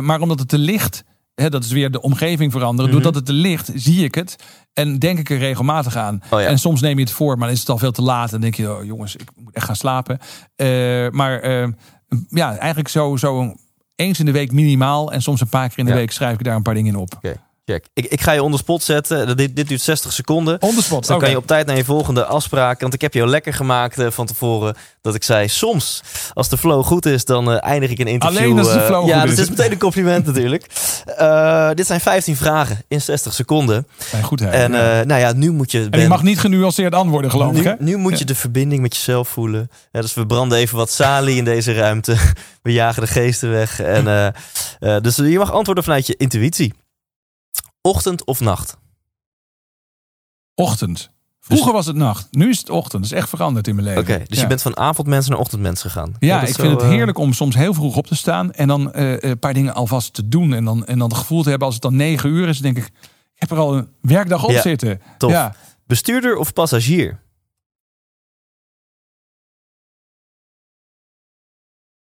Maar omdat het te licht, hè, dat is weer de omgeving veranderen. Mhm. Doordat het te licht, zie ik het. En denk ik er regelmatig aan. Oh ja. En soms neem je het voor, maar dan is het al veel te laat. En denk je, oh, jongens, ik moet echt gaan slapen. Eh, maar eh, ja, eigenlijk zo, zo eens in de week minimaal. En soms een paar keer in de Ja. week schrijf ik daar een paar dingen in op. check. Ik, ik ga je onder spot zetten. Dit, dit duurt 60 seconden. On the spot. Dan kan je op tijd naar je volgende afspraak. Want ik heb je al lekker gemaakt eh, van tevoren. Dat ik zei, soms als de flow goed is, dan eh, eindig ik een interview. Alleen als de eh, flow ja, goed dat is. is meteen een compliment natuurlijk. Dit zijn 15 vragen in 60 seconden. Goed, hè. En Ja. nou ja, nu moet je... en ik Ben- mag niet genuanceerd antwoorden, geloof ik. nu, Hè? nu moet je de verbinding met jezelf voelen. Ja, dus we branden even wat salie in deze ruimte. We jagen de geesten weg. En, dus je mag antwoorden vanuit je intuïtie. Ochtend of nacht? Ochtend. Vroeger was het nacht. Nu is het ochtend. Dat is echt veranderd in mijn leven. Oké, dus Ja. je bent van avondmens naar ochtendmens gegaan. Ja, ik vind het eh, heerlijk om soms heel vroeg op te staan en dan eh, een paar dingen alvast te doen. En dan, en dan het gevoel te hebben als het dan negen uur is, denk ik, ik heb er al een werkdag op Ja, zitten. tof. Ja, Bestuurder of passagier?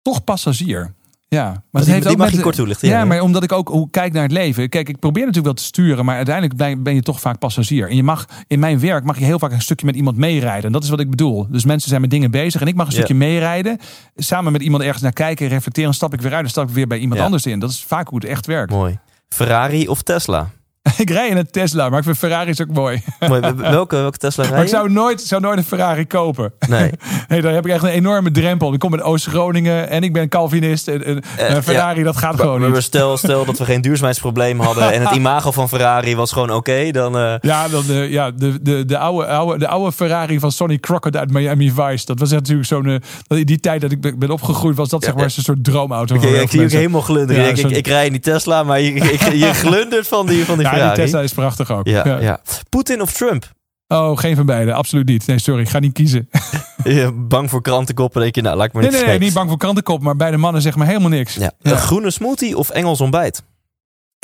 toch passagier. Ja, maar die- het heeft die ook mag met- je kort toelichten, Ja, ja, maar omdat ik ook hoe kijk naar het leven. Kijk, ik probeer natuurlijk wel te sturen, maar uiteindelijk ben- je toch vaak passagier. En je mag in mijn werk mag je heel vaak een stukje met iemand meerijden. En dat is wat ik bedoel. Dus mensen zijn met dingen bezig en ik mag een Ja. stukje meerijden. Samen met iemand ergens naar kijken, reflecteren, stap ik weer uit en stap ik weer bij iemand Ja. anders in. Dat is vaak hoe het echt werkt. Mooi. Ferrari of Tesla? ik rij in een Tesla, maar ik vind Ferraris ook mooi. Mooi. Welke, welke Tesla rij Maar ik je? zou nooit, zou nooit een Ferrari kopen. Nee. Nee, daar heb ik echt een enorme drempel. Ik kom uit Oost-Groningen en ik ben Calvinist. En, en, Eh, een Ferrari, dat gaat gewoon Maar, niet. stel, stel dat we geen duurzaamheidsprobleem hadden en het imago van Ferrari was gewoon oké, dan... eh, Ja, dan, de, ja de, de, de, oude, oude, de oude Ferrari van Sonny Crockett uit Miami Vice. Dat was natuurlijk zo'n... eh, in die tijd dat ik ben opgegroeid was dat Ja, zeg maar een soort droomauto. ik, zie mensen. helemaal glunderen. Ja, ik, ik, rij in die Tesla, maar je, ik, je glundert van die, van die Ferrari. die Tesla is prachtig ook. Ja, Ja. ja. Poetin of Trump? Oh, geen van beide. Absoluut niet. Nee, sorry. Ik ga niet kiezen. Bang voor krantenkoppen? Denk je, nou, laat ik maar Nee, niet nee, nee. zeggen. Niet bang voor krantenkop. Maar beide mannen zeggen maar helemaal niks. Ja. Ja. Een groene smoothie of Engels ontbijt?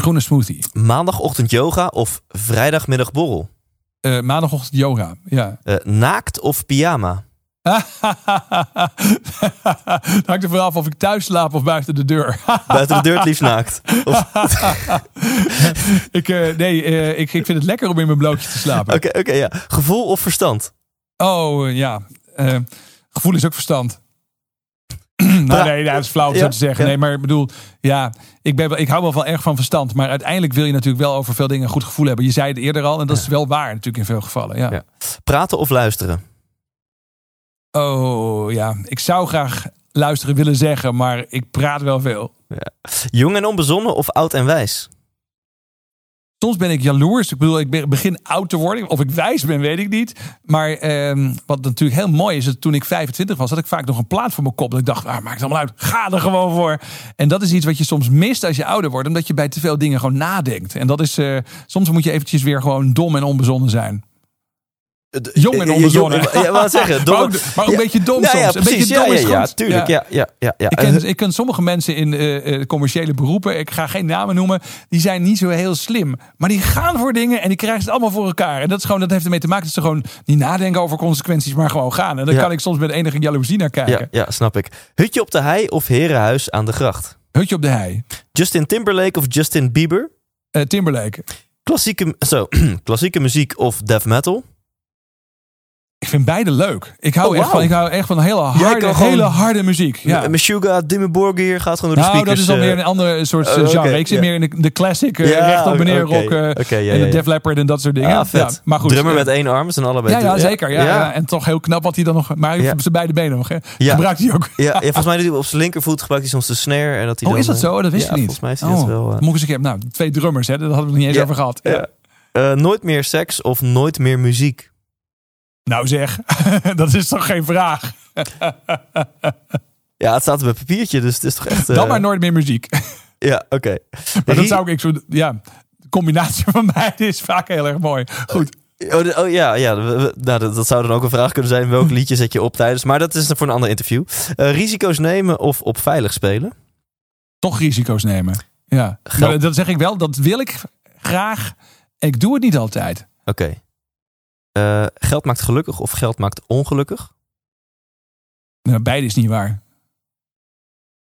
Groene smoothie. Maandagochtend yoga of vrijdagmiddag borrel? Eh, maandagochtend yoga. Ja. Eh, naakt of pyjama? Het hangt er vanaf of ik thuis slaap of buiten de deur. Buiten de deur het liefst naakt. Of- ik, eh, nee, eh, ik, ik vind het lekker om in mijn blootje te slapen. Oké, oké, ja. Gevoel of verstand? Oh, eh, ja. Gevoel is ook verstand. nou, nee, dat is flauw om Ja, zo te zeggen. ja. Nee, maar ik bedoel, ja, ik, ben, ik hou wel van erg van verstand. Maar uiteindelijk wil je natuurlijk wel over veel dingen een goed gevoel hebben. Je zei het eerder al, en dat is wel waar natuurlijk in veel gevallen. Ja. Praten of luisteren? Oh, ja. Ik zou graag luisteren willen zeggen, maar ik praat wel veel. Jong en onbezonnen of oud en wijs? Soms ben ik jaloers. Ik bedoel, ik be- begin oud te worden. Of ik wijs ben, weet ik niet. Maar ehm, wat natuurlijk heel mooi is, dat toen ik 25 was, had ik vaak nog een plaat voor mijn kop. Dat ik dacht, ah, maakt het allemaal uit. Ga er gewoon voor. En dat is iets wat je soms mist als je ouder wordt. Omdat je bij te veel dingen gewoon nadenkt. En dat is, eh, soms moet je eventjes weer gewoon dom en onbezonnen zijn. Jong en Eh, onbezonnen. jong- Ja, wat zeggen? Maar ook, maar ook Ja. een beetje dom Ja, soms. ja, een beetje Ja, dom ja, is ja, goed. tuurlijk. Ja, ja, ja, ja. Ik ken, ik ken sommige mensen in eh, eh, commerciële beroepen, ik ga geen namen noemen, die zijn niet zo heel slim. Maar die gaan voor dingen en die krijgen het allemaal voor elkaar. En dat, is gewoon, dat heeft ermee te maken dat ze gewoon niet nadenken over consequenties, maar gewoon gaan. En daar Ja. kan ik soms met enige jaloezie naar kijken. ja, ja, snap ik. Hutje op de hei of herenhuis aan de gracht? Hutje op de hei. Justin Timberlake of Justin Bieber? Eh, Timberlake. Klassieke, zo, klassieke muziek of death metal? Ik vind beide leuk. Ik hou, Oh, echt, van, ik hou echt van hele harde, hele harde muziek. Ja. Meshuga, Dimmu Borgir gaat gewoon door de Nou, dat speakers. is dan eh, weer een ander soort oh, eh, genre. ik zit meer in de, de classic, eh, Ja, recht op meneer rock eh, en de Def. Leppard en dat soort dingen. Ah, vet. Ja, maar goed. Drummer eh, met één arm, zijn allebei. ja, zeker. Ja. En toch heel knap wat hij dan nog... Maar hij heeft zijn beide benen nog. Hè. Ja. Gebruikt hij ook. Ja, volgens mij doet hij op zijn linkervoet gebruikt hij soms de snare. En dat hij Oh, dan, is dat eh, zo? Dat wist ik niet. volgens mij is hij dat Oh, wel. eh. ik eens een keer... Nou, twee drummers, hè. Daar hadden we het niet eens over gehad. Eh, nooit meer seks of nooit meer muziek? Nou zeg, dat is toch geen vraag. Ja, het staat op mijn papiertje, dus het is toch echt... eh, Dan maar nooit meer muziek. Ja, oké. Maar dat zou ik zo... Ja, de combinatie van beide is vaak heel erg mooi. Goed. Oh, oh ja, ja nou, dat, dat zou dan ook een vraag kunnen zijn. Welk liedje zet je op tijdens? Maar dat is voor een ander interview. Eh, risico's nemen of op veilig spelen? Toch risico's nemen. Ja, dat zeg ik wel. Dat wil ik graag. Ik doe het niet altijd. Oké. Eh, geld maakt gelukkig of geld maakt ongelukkig? Nou, beide is niet waar.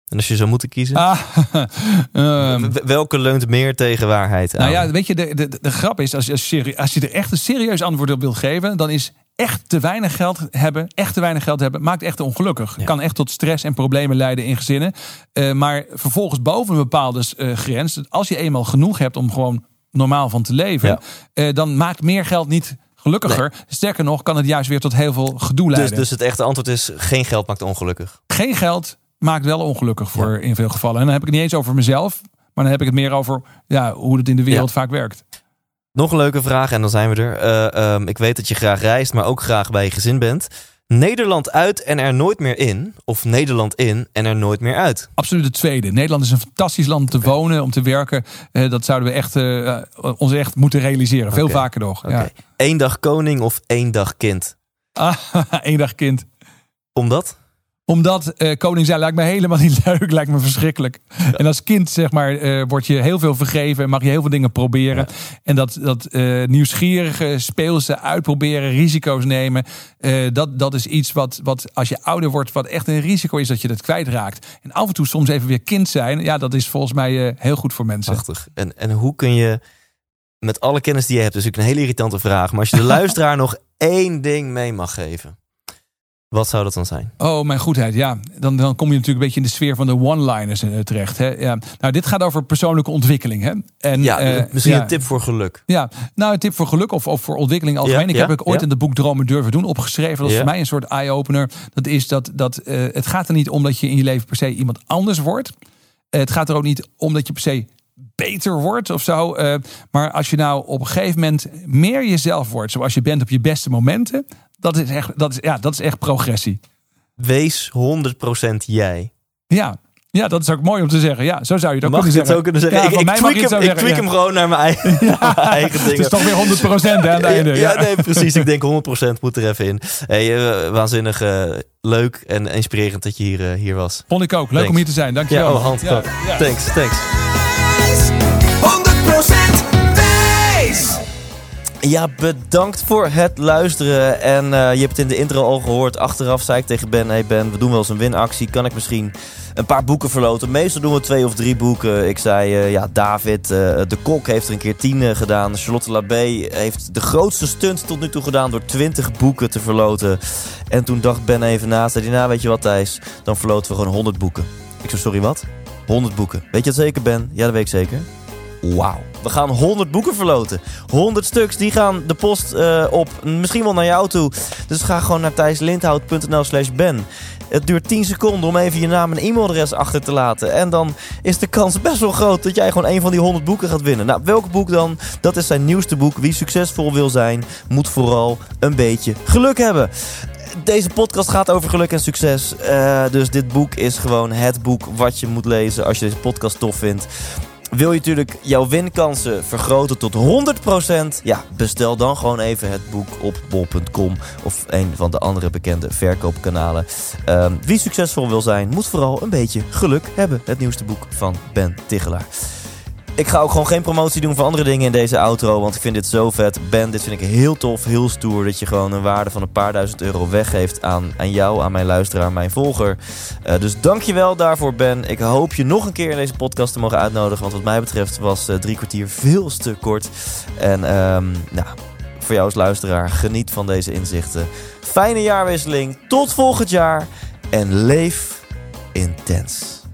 En als je zou moeten kiezen? Ah, ehm, welke leunt meer tegen waarheid aan? nou ja, weet je, de, de, de grap is, als je, als, je, serie- als je er echt een serieus antwoord op wilt geven, dan is echt te weinig geld hebben, echt te weinig geld hebben, maakt echt ongelukkig. Ja. Kan echt tot stress en problemen leiden in gezinnen. Eh, maar vervolgens boven een bepaalde eh, grens, als je eenmaal genoeg hebt om gewoon normaal van te leven, Ja. dan maakt meer geld niet gelukkiger. Sterker nog, kan het juist weer tot heel veel gedoe dus, leiden. dus het echte antwoord is: geen geld maakt ongelukkig. Geen geld maakt wel ongelukkig voor in veel gevallen. En dan heb ik het niet eens over mezelf, maar dan heb ik het meer over ja, hoe het in de wereld vaak werkt. Nog een leuke vraag en dan zijn we er. Eh, ehm, ik weet dat je graag reist, maar ook graag bij je gezin bent. Nederland uit en er nooit meer in? Of Nederland in en er nooit meer uit? Absoluut het tweede. Nederland is een fantastisch land om te wonen, om te werken. Eh, dat zouden we echt, eh, ons echt moeten realiseren. Veel vaker nog. Ja. Eén dag koning of één dag kind? Ah, één dag kind. Omdat? Omdat eh, koning zijn lijkt me helemaal niet leuk, lijkt me verschrikkelijk. En als kind, zeg maar, eh word je heel veel vergeven en mag je heel veel dingen proberen. En dat, dat eh, nieuwsgierige, speelse, uitproberen, risico's nemen, dat, dat is iets wat, wat als je ouder wordt, wat echt een risico is dat je dat kwijtraakt. En af en toe soms even weer kind zijn, ja, dat is volgens mij heel goed voor mensen. Prachtig. En, en hoe kun je met alle kennis die je hebt, dus ik een hele irritante vraag, maar als je de luisteraar nog één ding mee mag geven, wat zou dat dan zijn? Oh, mijn goedheid. Ja, dan, dan kom je natuurlijk een beetje in de sfeer van de one-liners eh, terecht. Hè? Ja. Nou, dit gaat over persoonlijke ontwikkeling. Hè? En, Ja, eh, misschien ja. een tip voor geluk. Ja, nou een tip voor geluk of, of voor ontwikkeling algemeen. Ja, ik heb ook ooit in het boek Dromen Durven Doen opgeschreven. Dat is voor mij een soort eye-opener. Dat is dat, dat eh, het gaat er niet om dat je in je leven per se iemand anders wordt. Het gaat er ook niet om dat je per se beter wordt of zo. Eh, maar als je nou op een gegeven moment meer jezelf wordt, zoals je bent op je beste momenten, dat is echt, dat is, ja, dat is echt progressie. Wees 100% jij. Ja. ja, dat is ook mooi om te zeggen. Ja, zo zou je het ook Mag je kunnen het zeggen. zo kunnen zeggen? Ja, ik van ik mij mag tweak, hem, ik tweak ja. hem gewoon naar mijn eigen, mijn eigen dingen. Het is toch weer 100% hè, aan het einde. Ja, nee, precies. Ik denk 100% moet er even in. Hey, eh, waanzinnig eh, leuk en inspirerend dat je hier, hier was. Vond ik ook. Leuk Thanks. om hier te zijn. Dankjewel. hand. Ja, oh. ja. Thanks, thanks. Ja, bedankt voor het luisteren. En eh, je hebt het in de intro al gehoord. Achteraf zei ik tegen Ben: Hey Ben, we doen wel eens een winactie. Kan ik misschien een paar boeken verloten? Meestal doen we twee of drie boeken. Ik zei: eh, Ja, David, eh, de kok, heeft er een keer tien gedaan. Charlotte Labé heeft de grootste stunt tot nu toe gedaan door 20 boeken te verloten. En toen dacht Ben even na. Zei hij: Nou, weet je wat, Thijs? Dan verloten we gewoon 100 boeken. Ik zei: Sorry, wat? 100 boeken. Weet je dat zeker, Ben? Ja, dat weet ik zeker. Wauw. We gaan 100 boeken verloten. 100 stuks, die gaan de post eh, op. Misschien wel naar jou toe. Dus ga gewoon naar thijslindhout.nl slash ben. Het duurt 10 seconden om even je naam en e-mailadres achter te laten. En dan is de kans best wel groot dat jij gewoon een van die 100 boeken gaat winnen. Nou, welk boek dan? Dat is zijn nieuwste boek. Wie succesvol wil zijn, moet vooral een beetje geluk hebben. Deze podcast gaat over geluk en succes. Eh, dus dit boek is gewoon het boek wat je moet lezen als je deze podcast tof vindt. Wil je natuurlijk jouw winkansen vergroten tot 100%? Ja, bestel dan gewoon even het boek op bol.com of een van de andere bekende verkoopkanalen. Ehm, wie succesvol wil zijn, moet vooral een beetje geluk hebben. Het nieuwste boek van Ben Tichelaar. Ik ga ook gewoon geen promotie doen voor andere dingen in deze outro, want ik vind dit zo vet. Ben, dit vind ik heel tof, heel stoer, dat je gewoon een waarde van een paar duizend euro weggeeft aan, aan jou, aan mijn luisteraar, mijn volger. Eh, dus dankjewel daarvoor, Ben. Ik hoop je nog een keer in deze podcast te mogen uitnodigen, want wat mij betreft was eh, drie kwartier veel te kort. En ehm, nou, voor jou als luisteraar. Geniet van deze inzichten. Fijne jaarwisseling. Tot volgend jaar. En leef intens.